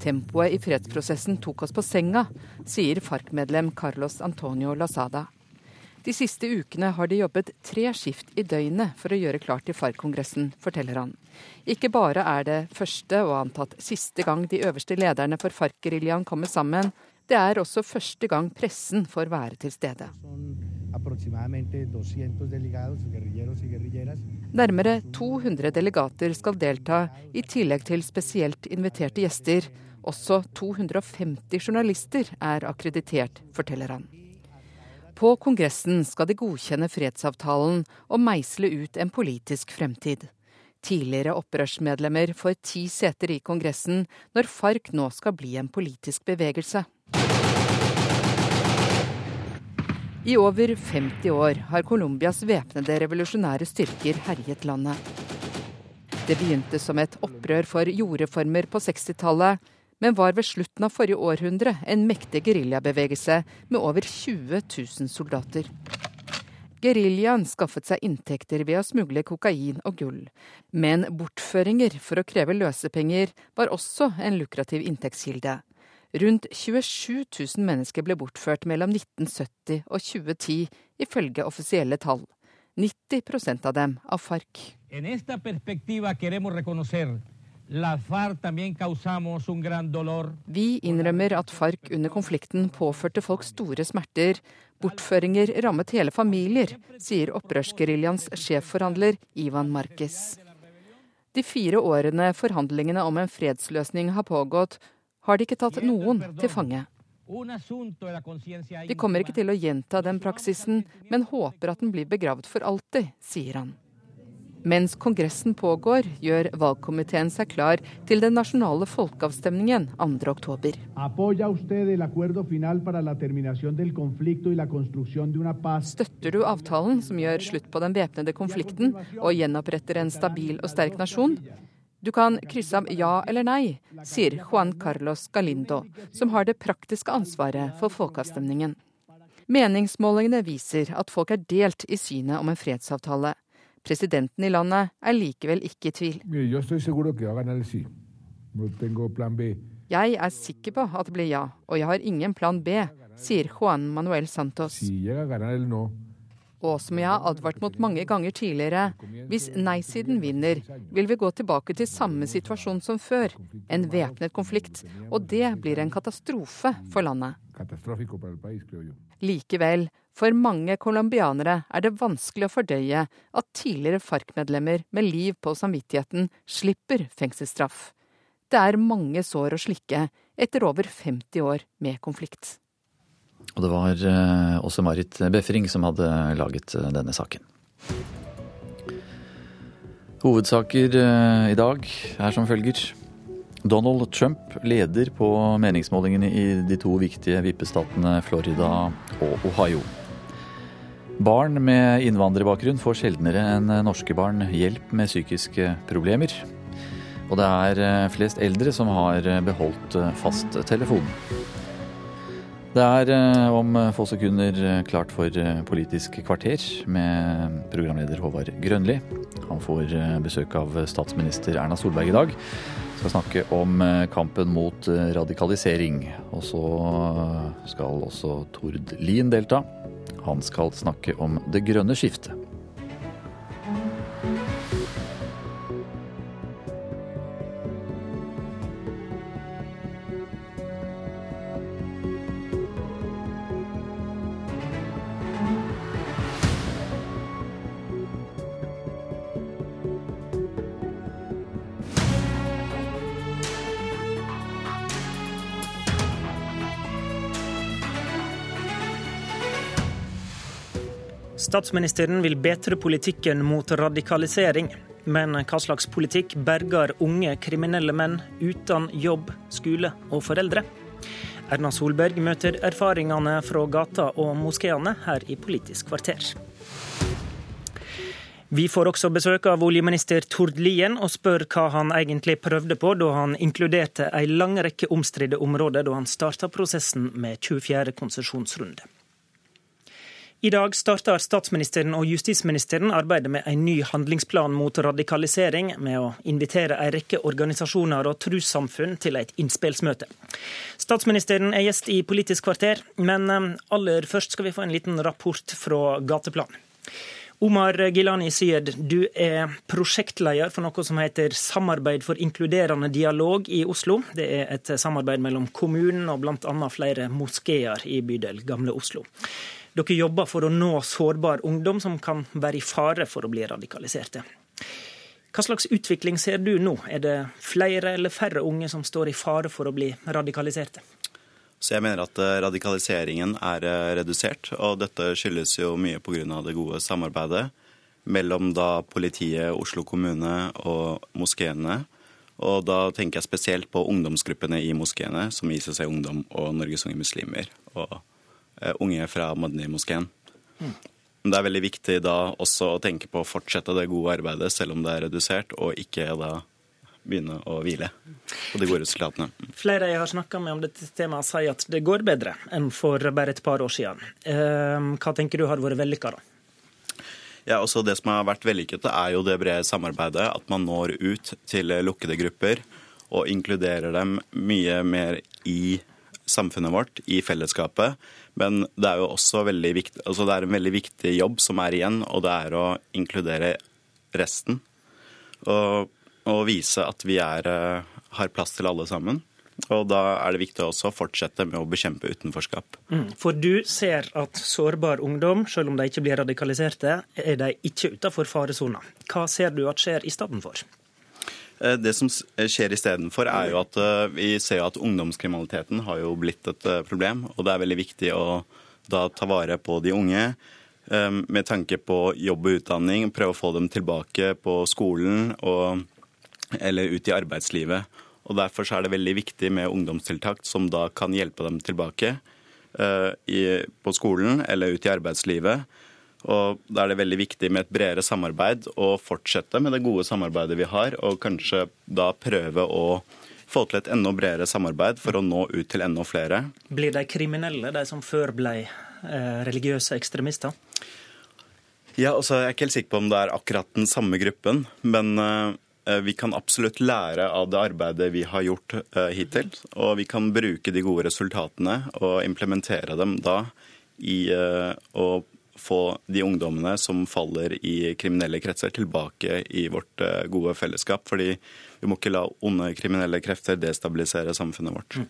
Tempoet i fredsprosessen tok oss på senga, sier FARC-medlem Carlos Antonio Lazada. De siste ukene har de jobbet tre skift i døgnet for å gjøre klart til FARC-kongressen, forteller han. Ikke bare er det første og antatt siste gang de øverste lederne for FARC-geriljaen kommer sammen, det er også første gang pressen får være til stede. Nærmere 200 delegater skal delta, i tillegg til spesielt inviterte gjester. Også 250 journalister er akkreditert, forteller han. På kongressen skal de godkjenne fredsavtalen og meisle ut en politisk fremtid. Tidligere opprørsmedlemmer får ti seter i Kongressen når FARC nå skal bli en politisk bevegelse. I over 50 år har Colombias væpnede revolusjonære styrker herjet landet. Det begynte som et opprør for jordreformer på 60-tallet, men var ved slutten av forrige århundre en mektig geriljabevegelse med over 20 000 soldater. Geriljaen skaffet seg inntekter ved å smugle kokain og gull, men bortføringer for å kreve løsepenger var også en lukrativ inntektskilde. Rundt 27 000 mennesker ble bortført mellom 1970 og 2010, ifølge offisielle tall. 90% av dem av FARC. Vi innrømmer at FARC under konflikten påførte folk store smerter. Bortføringer rammet hele familier, sier opprørsgeriljaens sjefforhandler Ivan Marquez. De fire årene forhandlingene om en fredsløsning har pågått, har de ikke tatt noen til fange. De kommer ikke til å gjenta den praksisen, men håper at den blir begravd for alltid, sier han. Mens Kongressen pågår, gjør valgkomiteen seg klar til den nasjonale folkeavstemningen 2.10. Støtter du avtalen som gjør slutt på den væpnede konflikten og gjenoppretter en stabil og sterk nasjon? Du kan krysse av ja eller nei, sier Juan Carlos Galindo, som har det praktiske ansvaret for folkeavstemningen. Meningsmålingene viser at folk er delt i synet om en fredsavtale. Presidenten i landet er likevel ikke i tvil. Jeg er sikker på at det blir ja, og jeg har ingen plan B, sier Juan Manuel Santos. Og som jeg har advart mot mange ganger tidligere, hvis nei-siden vinner, vil vi gå tilbake til samme situasjon som før, en væpnet konflikt. Og det blir en katastrofe for landet. Likevel, for mange colombianere er det vanskelig å fordøye at tidligere FARC-medlemmer med liv på samvittigheten slipper fengselsstraff. Det er mange sår å slikke etter over 50 år med konflikt. Og det var eh, også Marit Befring som hadde laget eh, denne saken. Hovedsaker eh, i dag er som følger. Donald Trump leder på meningsmålingene i de to viktige vippestatene Florida og Ohio. Barn med innvandrerbakgrunn får sjeldnere enn norske barn hjelp med psykiske problemer. Og det er flest eldre som har beholdt fasttelefonen. Det er eh, om få sekunder eh, klart for eh, Politisk kvarter med programleder Håvard Grønli. Han får besøk av statsminister Erna Solberg i dag. Skal snakke om kampen mot radikalisering. Og så skal også Tord Lien delta. Han skal snakke om det grønne skiftet. Statsministeren vil bedre politikken mot radikalisering. Men hva slags politikk berger unge kriminelle menn uten jobb, skole og foreldre? Erna Solberg møter erfaringene fra gata og moskeene her i Politisk kvarter. Vi får også besøk av oljeminister Tord Lien og spør hva han egentlig prøvde på da han inkluderte en lang rekke omstridte områder da han starta prosessen med 24. konsesjonsrunde. I dag starter statsministeren og justisministeren arbeidet med en ny handlingsplan mot radikalisering, med å invitere en rekke organisasjoner og trossamfunn til et innspillsmøte. Statsministeren er gjest i Politisk kvarter, men eh, aller først skal vi få en liten rapport fra gateplan. Omar Gilani Syed, du er prosjektleder for noe som heter Samarbeid for inkluderende dialog i Oslo. Det er et samarbeid mellom kommunen og bl.a. flere moskeer i bydel Gamle Oslo. Dere jobber for å nå sårbar ungdom som kan være i fare for å bli radikaliserte. Hva slags utvikling ser du nå? Er det flere eller færre unge som står i fare for å bli radikaliserte? Så jeg mener at eh, radikaliseringen er eh, redusert, og dette skyldes jo mye pga. det gode samarbeidet mellom da politiet, Oslo kommune og moskeene. Og da tenker jeg spesielt på ungdomsgruppene i moskeene, som ICC Ungdom og Norges Unge Muslimer. og unge fra Madni-moskeen. Mm. Det er veldig viktig da også å tenke på å fortsette det gode arbeidet, selv om det er redusert, og ikke da begynne å hvile på de gode resultatene. Flere jeg har snakka med om dette temaet, sier at det går bedre enn for bare et par år siden. Eh, hva tenker du har vært vellykka, da? Ja, også Det som har vært vellykket, er jo det brede samarbeidet. At man når ut til lukkede grupper og inkluderer dem mye mer i samfunnet vårt, i fellesskapet. Men det er jo også veldig viktig, altså det er en veldig viktig jobb som er igjen, og det er å inkludere resten. Og, og vise at vi er, eh, har plass til alle sammen. Og da er det viktig også å fortsette med å bekjempe utenforskap. Mm. For du ser at sårbar ungdom, selv om de ikke blir radikaliserte, er de ikke utenfor faresona. Hva ser du at skjer i stedet for? Eh, det som skjer istedenfor, er jo at eh, vi ser at ungdomskriminaliteten har jo blitt et eh, problem. Og det er veldig viktig å da ta vare på de unge med tanke på jobb og utdanning. Prøve å få dem tilbake på skolen og, eller ut i arbeidslivet. Og Derfor er det veldig viktig med ungdomstiltak som da kan hjelpe dem tilbake i, på skolen eller ut i arbeidslivet. Og Da er det veldig viktig med et bredere samarbeid og fortsette med det gode samarbeidet vi har, og kanskje da prøve å få til et enda bredere samarbeid for å nå ut til enda flere. Blir de kriminelle, de som før ble eh, religiøse ekstremister? Ja, altså Jeg er ikke helt sikker på om det er akkurat den samme gruppen, men, eh, eh, vi kan absolutt lære av det arbeidet vi har gjort eh, hittil. Og vi kan bruke de gode resultatene og implementere dem da i å få de ungdommene som faller i kriminelle kretser, tilbake i vårt gode fellesskap. Fordi vi må ikke la onde kriminelle krefter destabilisere samfunnet vårt.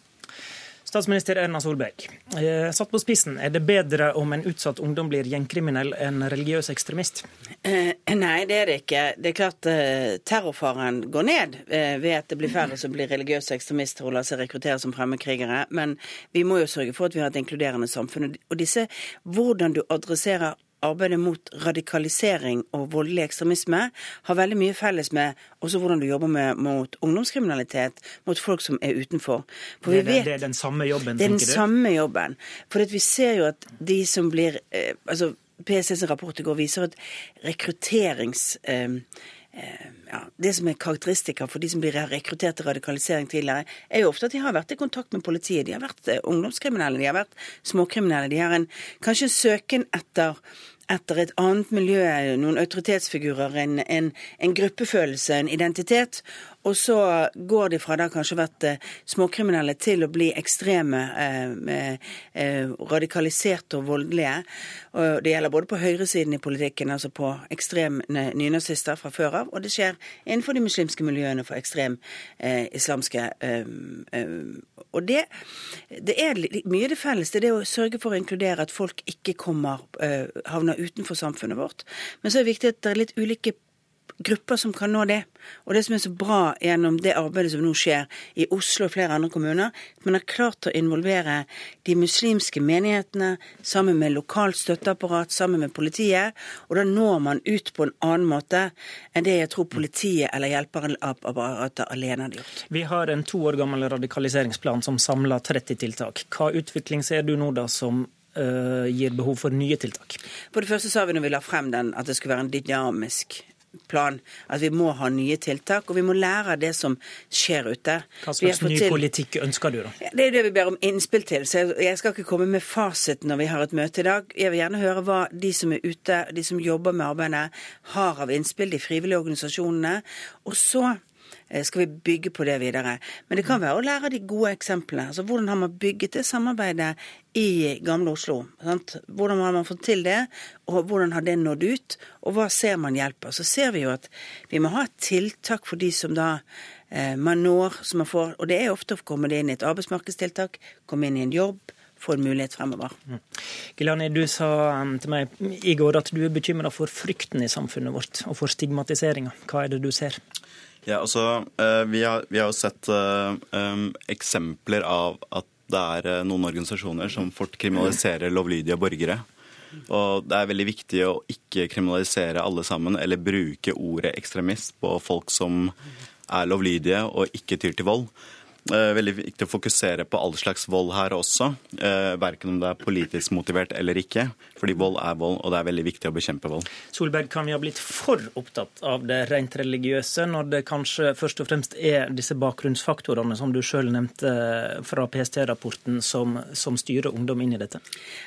Statsminister Erna Solberg. Eh, satt på spissen, er det bedre om en utsatt ungdom blir gjengkriminell enn religiøs ekstremist? Eh, nei, det er det ikke. Det er klart eh, terrorfaren går ned ved at det blir færre som blir religiøse ekstremister og lar seg rekruttere som fremmedkrigere. Men vi må jo sørge for at vi har et inkluderende samfunn. Og disse, hvordan du adresserer arbeidet mot radikalisering og voldelig ekstremisme har veldig mye felles med også hvordan du jobber med, mot ungdomskriminalitet, mot folk som er utenfor. For det, vet, det, er den samme jobben, tenker du? Det er den samme jobben. For vi ser jo at de som blir eh, altså PSTs rapport i går viser at rekrutterings... Eh, Eh, ja, Det som er karakteristikker for de som blir rekruttert til radikalisering tidligere, er jo ofte at de har vært i kontakt med politiet. De har vært ungdomskriminelle, de har vært småkriminelle. De har en, kanskje en søken etter etter et annet miljø, noen autoritetsfigurer, en, en, en, gruppefølelse, en identitet. Og så går de fra da kanskje vært eh, småkriminelle til å bli ekstreme, eh, eh, radikaliserte og voldelige. Og det gjelder både på høyresiden i politikken, altså på ekstreme nynazister fra før av, og det skjer innenfor de muslimske miljøene for ekstrem islamske Og det, det, er mye det felles. Det er det å sørge for å inkludere at folk ikke kommer, havner utenfor samfunnet vårt. Men så er det viktig at det er litt ulike grupper som kan nå det. Og det som er så bra gjennom det arbeidet som nå skjer i Oslo og flere andre kommuner, at man har klart å involvere de muslimske menighetene sammen med lokalt støtteapparat, sammen med politiet. Og da når man ut på en annen måte enn det jeg tror politiet eller hjelperapparatet alene hadde gjort. Vi har en to år gammel radikaliseringsplan som samler 30 tiltak. Hva utvikling ser du nå da som uh, gir behov for nye tiltak? På det første sa vi når vi la frem den at det skulle være en dynamisk plan. At vi må ha nye tiltak, og vi må lære av det som skjer ute. Hva slags ny til... politikk ønsker du, da? Det er det vi ber om innspill til. Så jeg skal ikke komme med fasit når vi har et møte i dag. Jeg vil gjerne høre hva de som er ute, de som jobber med arbeidet, har av innspill, de frivillige organisasjonene. Og så skal vi bygge på det videre. Men det kan være å lære de gode eksemplene. Altså Hvordan har man bygget det samarbeidet i gamle Oslo? Sant? Hvordan har man fått til det, og hvordan har det nådd ut? Og hva ser man hjelper? Så ser vi jo at vi må ha tiltak for de som da eh, man når, som man får. Og det er ofte å komme inn i et arbeidsmarkedstiltak, komme inn i en jobb få en mulighet fremover. Mm. Gilani, du sa um, til meg i går at du er bekymra for frykten i samfunnet vårt, og for stigmatiseringa. Hva er det du ser? Ja, altså, eh, vi har, vi har jo sett um, eksempler av at det er noen organisasjoner som fort kriminaliserer lovlydige borgere. Og det er veldig viktig å ikke kriminalisere alle sammen, eller bruke ordet ekstremist på folk som er lovlydige og ikke tyr til vold. Eh, veldig viktig å fokusere på all slags vold her også, eh, verken om det er politisk motivert eller ikke. Fordi vold er vold, og det er veldig viktig å bekjempe vold. Solberg, kan vi ha blitt for opptatt av det rent religiøse, når det kanskje først og fremst er disse bakgrunnsfaktorene som du sjøl nevnte fra PST-rapporten, som, som styrer ungdom inn i dette?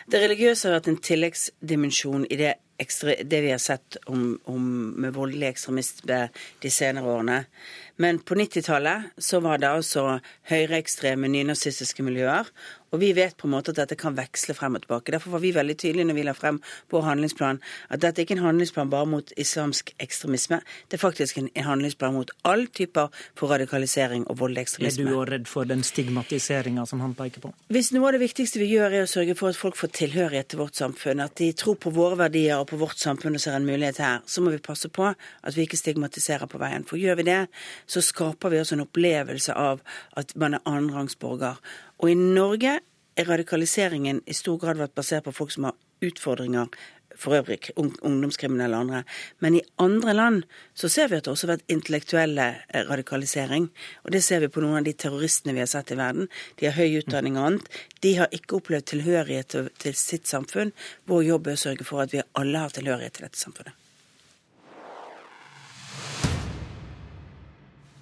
Det religiøse har vært en tilleggsdimensjon i det ekstra, det vi har sett om, om med voldelig ekstremisme de senere årene. Men på 90-tallet så var det altså høyreekstreme nynazistiske miljøer. Og vi vet på en måte at dette kan veksle frem og tilbake. Derfor var vi veldig tydelige når vi la frem vår handlingsplan, at dette ikke er en handlingsplan bare mot islamsk ekstremisme. Det er faktisk en handlingsplan mot all typer for radikalisering og voldelig ekstremisme. Er du òg redd for den stigmatiseringa som han peker på? Hvis noe av det viktigste vi gjør er å sørge for at folk får tilhørighet til vårt samfunn, at de tror på våre verdier og på vårt samfunn og ser en mulighet her, så må vi passe på at vi ikke stigmatiserer på veien. For gjør vi det, så skaper vi også en opplevelse av at man er annenrangsborger. Og i Norge er radikaliseringen i stor grad vært basert på folk som har utfordringer for øvrig ungdomskriminelle og andre. Men i andre land så ser vi at det også har vært intellektuelle eh, radikalisering. Og det ser vi på noen av de terroristene vi har sett i verden. De har høy utdanning og annet. De har ikke opplevd tilhørighet til sitt samfunn. Vår jobb er å sørge for at vi alle har tilhørighet til dette samfunnet.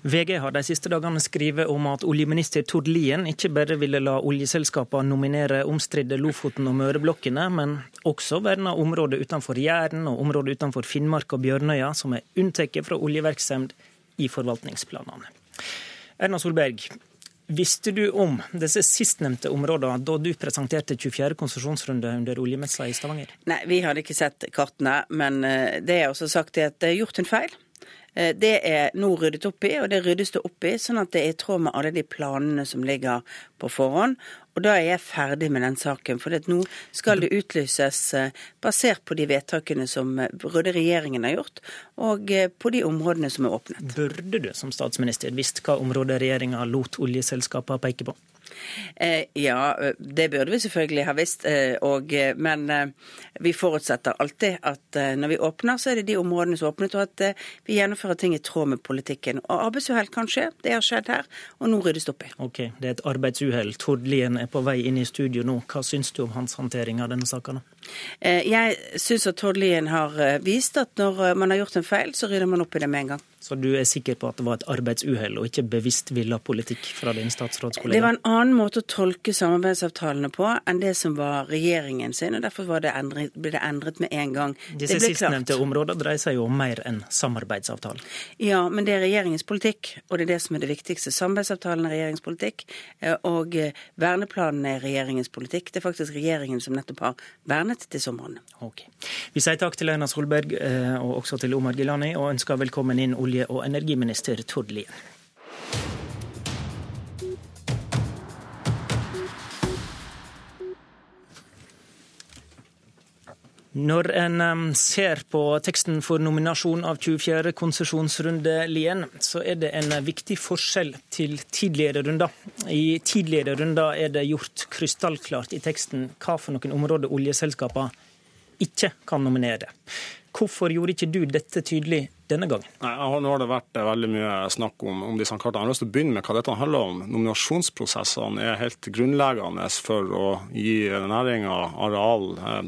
VG har de siste dagene skrevet om at oljeminister Tord Lien ikke bare ville la oljeselskapene nominere omstridte Lofoten og Møreblokkene, men også verna området utenfor Jæren og området utenfor Finnmark og Bjørnøya, som er unntatt fra oljevirksomhet i forvaltningsplanene. Erna Solberg, Visste du om disse sistnevnte områdene da du presenterte 24. konsesjonsrunde under oljemessa i Stavanger? Nei, vi hadde ikke sett kartene, men eh, det er også sagt at det er gjort en feil. Eh, det er nå ryddet opp i, og det ryddes det opp i, sånn at det er i tråd med alle de planene som ligger på forhånd. Og da er jeg ferdig med den saken, for nå skal det utlyses eh, basert på de vedtakene som eh, Røde regjeringen har gjort, og på de områdene som er åpnet. Burde du som statsminister visst hva området regjeringa lot oljeselskapene peke på? Eh, ja, det burde vi selvfølgelig ha visst. Eh, og, eh, men vi forutsetter alltid at når vi åpner, så er det de områdene som er åpnet, og at vi gjennomfører ting i tråd med politikken. Og arbeidsuhell kan skje. Det har skjedd her, og nå ryddes det opp i. Ok, det er et arbeidsuhell. Tord Lien er på vei inn i studio nå. Hva syns du om hans håndtering av denne saka? Jeg syns at Tord Lien har vist at når man har gjort en feil, så rydder man opp i det med en gang. Så du er sikker på at det var et arbeidsuhell og ikke bevisst villa politikk fra din statsrådskollega? Det var en annen måte å tolke samarbeidsavtalene på enn det som var regjeringen sin, og derfor det endret, ble det endret med en gang. Disse sistnevnte områdene dreier seg jo om mer enn samarbeidsavtalen. Ja, men det er regjeringens politikk, og det er det som er det viktigste. Samarbeidsavtalen er regjeringens politikk, eh, og eh, verneplanen er regjeringens politikk. Det er faktisk regjeringen som nettopp har vernet disse områdene. Okay. Vi sier takk til Erna Solberg eh, og også til Omar Gilani, og ønsker velkommen inn olje- olje- og energiminister Tord Lien. Når en ser på teksten for nominasjon av 24. konsesjonsrunde Lien, så er det en viktig forskjell til tidligere runder. I tidligere runder er det gjort krystallklart i teksten hva for noen områder oljeselskapene ikke kan nominere. Hvorfor gjorde ikke du dette tydelig denne gangen? Nei, nå har det vært eh, veldig mye snakk om, om disse kartene. Jeg har lyst til å begynne med hva dette handler om. Nominasjonsprosessene er helt grunnleggende for å gi næringa areal eh,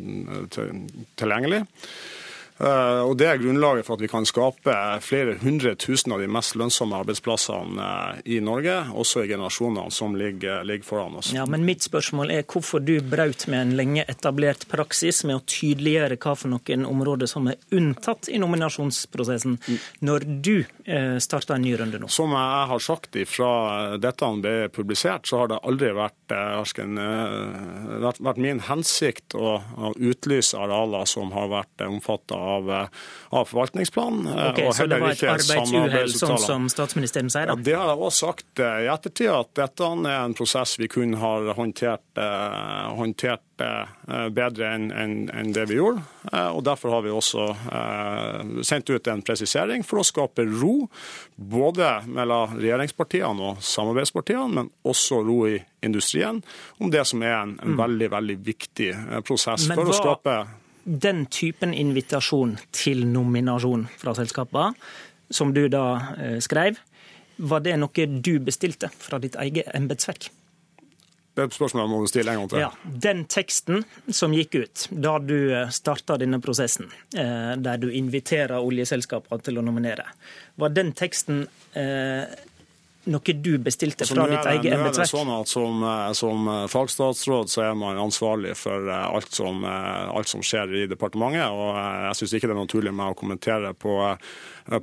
tilgjengelig. Eh, og Det er grunnlaget for at vi kan skape flere hundre tusen av de mest lønnsomme arbeidsplassene eh, i Norge, også i generasjonene som ligger, ligger, foran oss. Ja, men Mitt spørsmål er hvorfor du brøt med en lenge etablert praksis med å tydeliggjøre hva for noen områder som er unntatt i nominasjonsprosessen, når du eh, starta en ny runde nå? Som jeg har sagt ifra dette ble publisert, så har det aldri vært, vært, vært min hensikt å, å utlyse arealer som har vært omfatta av, eh, av forvaltningsplanen. Eh, okay, så det var et arbeidsuhell, sånn som statsministeren sier? da? Ja, det har jeg også sagt eh, i ettertid, at dette er en prosess vi kun har håndtert, håndtert bedre enn en, en det vi gjorde. og Derfor har vi også sendt ut en presisering for å skape ro, både mellom regjeringspartiene og samarbeidspartiene, men også ro i industrien, om det som er en, en mm. veldig veldig viktig prosess men for hva... å skape den typen invitasjon til nominasjon fra selskapene, som du da eh, skrev, var det noe du bestilte fra ditt eget embetsverk? Det et spørsmål jeg må stille en gang til. Ja, Den teksten som gikk ut da du eh, starta denne prosessen, eh, der du inviterer oljeselskapene til å nominere, var den teksten noe du bestilte altså, fra ditt eget embetsverk? Sånn som, eh, som, eh, fagstatsråd så er man ansvarlig for eh, alt som, alt som skjer i departementet. og Jeg syns ikke det er naturlig med å kommentere på,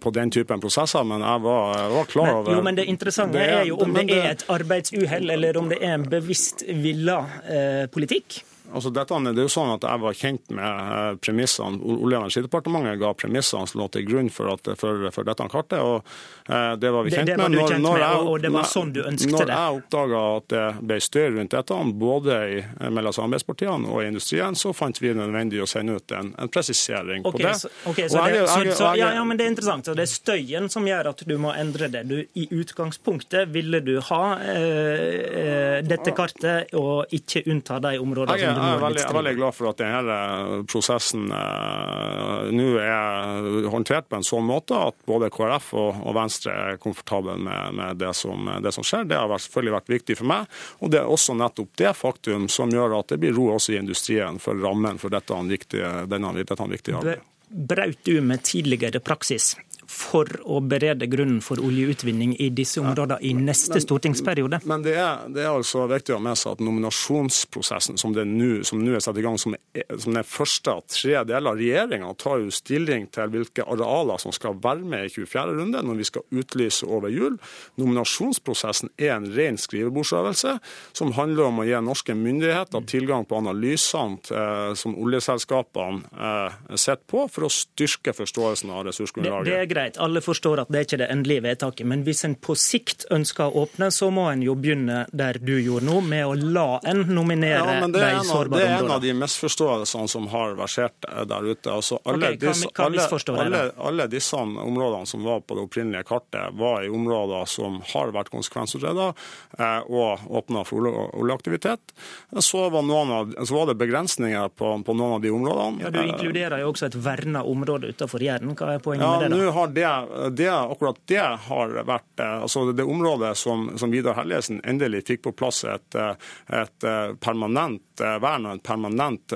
på den typen prosesser, men jeg var, var klar over Jo, men Det interessante det er, er jo om det, det er et arbeidsuhell, eller om det er en bevisst villa eh, politikk. Altså dette, det er jo sånn at Jeg var kjent med eh, premissene. Olje- og energidepartementet ga premissene som lå til grunn for, at, for, for dette kartet. og eh, Det var vi kjent det, det var med. Når, kjent med jeg, og det var sånn du ønsket når det? Når jeg oppdaga at det ble styr rundt dette, både i, mellom samarbeidspartiene og i industrien, så fant vi det nødvendig å sende ut en, en presisering okay, på det. Så, okay, så, det så, så, ja, ja, men det er interessant. Så det er støyen som gjør at du må endre det. Du, I utgangspunktet ville du ha eh, eh dette kartet og ikke unnta de områdene er veldig, jeg er veldig glad for at denne eh, prosessen eh, nå er håndtert på en sånn måte at både KrF og, og Venstre er komfortable med, med det, som, det, som, skjer. Det har vært, selvfølgelig vært viktig for meg. Og det er også nettopp det faktum som gjør at det blir ro også i industrien for rammen for dette viktige, denne, dette viktige arbeidet. Braut du med tidligere praksis for å berede grunnen for oljeutvinning i disse områdene i neste stortingsperiode? Men det er, det er altså viktig å ha med seg at nominasjonsprosessen som, nu, som nå er satt i gang, som er, som er første av tre deler Regjeringa tar jo stilling til hvilke arealer som skal være med i 24. runde når vi skal utlyse over jul. Nominasjonsprosessen er en ren skrivebordsøvelse som handler om å gi norske myndigheter tilgang på analysene eh, som oljeselskapene eh, sitter på, for å styrke forståelsen av ressursgrunnlaget. Det, det, greit, alle forstår at det er ikke det endelige vedtaket. Men hvis en på sikt ønsker å åpne, så må en jo begynne der du gjorde nå, med å la en nominere ja, de sårbare områdene. Det er en av de misforståelsene som har versert eh, der ute. Altså, alle, okay, hva, disse, hva alle, alle, alle, disse områdene som var på det opprinnelige kartet, var i områder som har vært konsekvensutredet eh, og åpna for oljeaktivitet. Så var, av, så var, det begrensninger på, på, noen av de områdene. Ja, Du inkluderer jo også et verna område utenfor Jæren. Hva er poenget ja, med det? da? Det, det, akkurat det har vært eh, altså det området som, som Vidar Helgesen endelig fikk på plass et, eh, et permanent vern og en permanent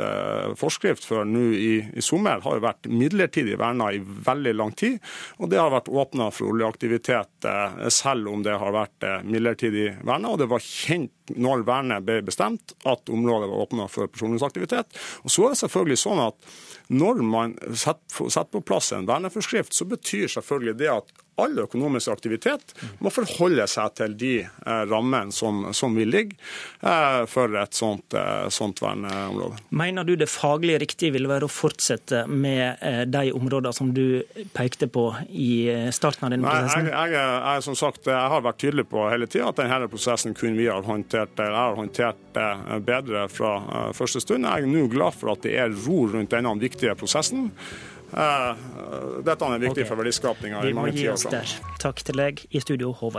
forskrift for nå i, i sommer, har jo vært midlertidig verna i veldig lang tid. Og det har vært åpna for oljeaktivitet selv om det har vært midlertidig verna. Og det var kjent når vernet ble bestemt at området var åpna for petroleumsaktivitet. Og så er det selvfølgelig sånn at når man setter på plass en verneforskrift, så betyr selvfølgelig det at all økonomisk aktivitet må forholde seg til de eh, rammene som, som vil ligge eh, for et sånt, eh, sånt, verneområde. Mener du det faglig riktige vil være å fortsette med de områdene som du pekte på i starten av denne prosessen? Jeg, jeg, jeg, som sagt, jeg har vært tydelig på hele tida at denne prosessen kun vi har håndtert, jeg har håndtert bedre fra første stund. Jeg er nå glad for at det er ro rundt denne viktige prosessen. Dette er viktig for verdiskapinga i mange tiår framover. Takk til deg i studio, Håvard.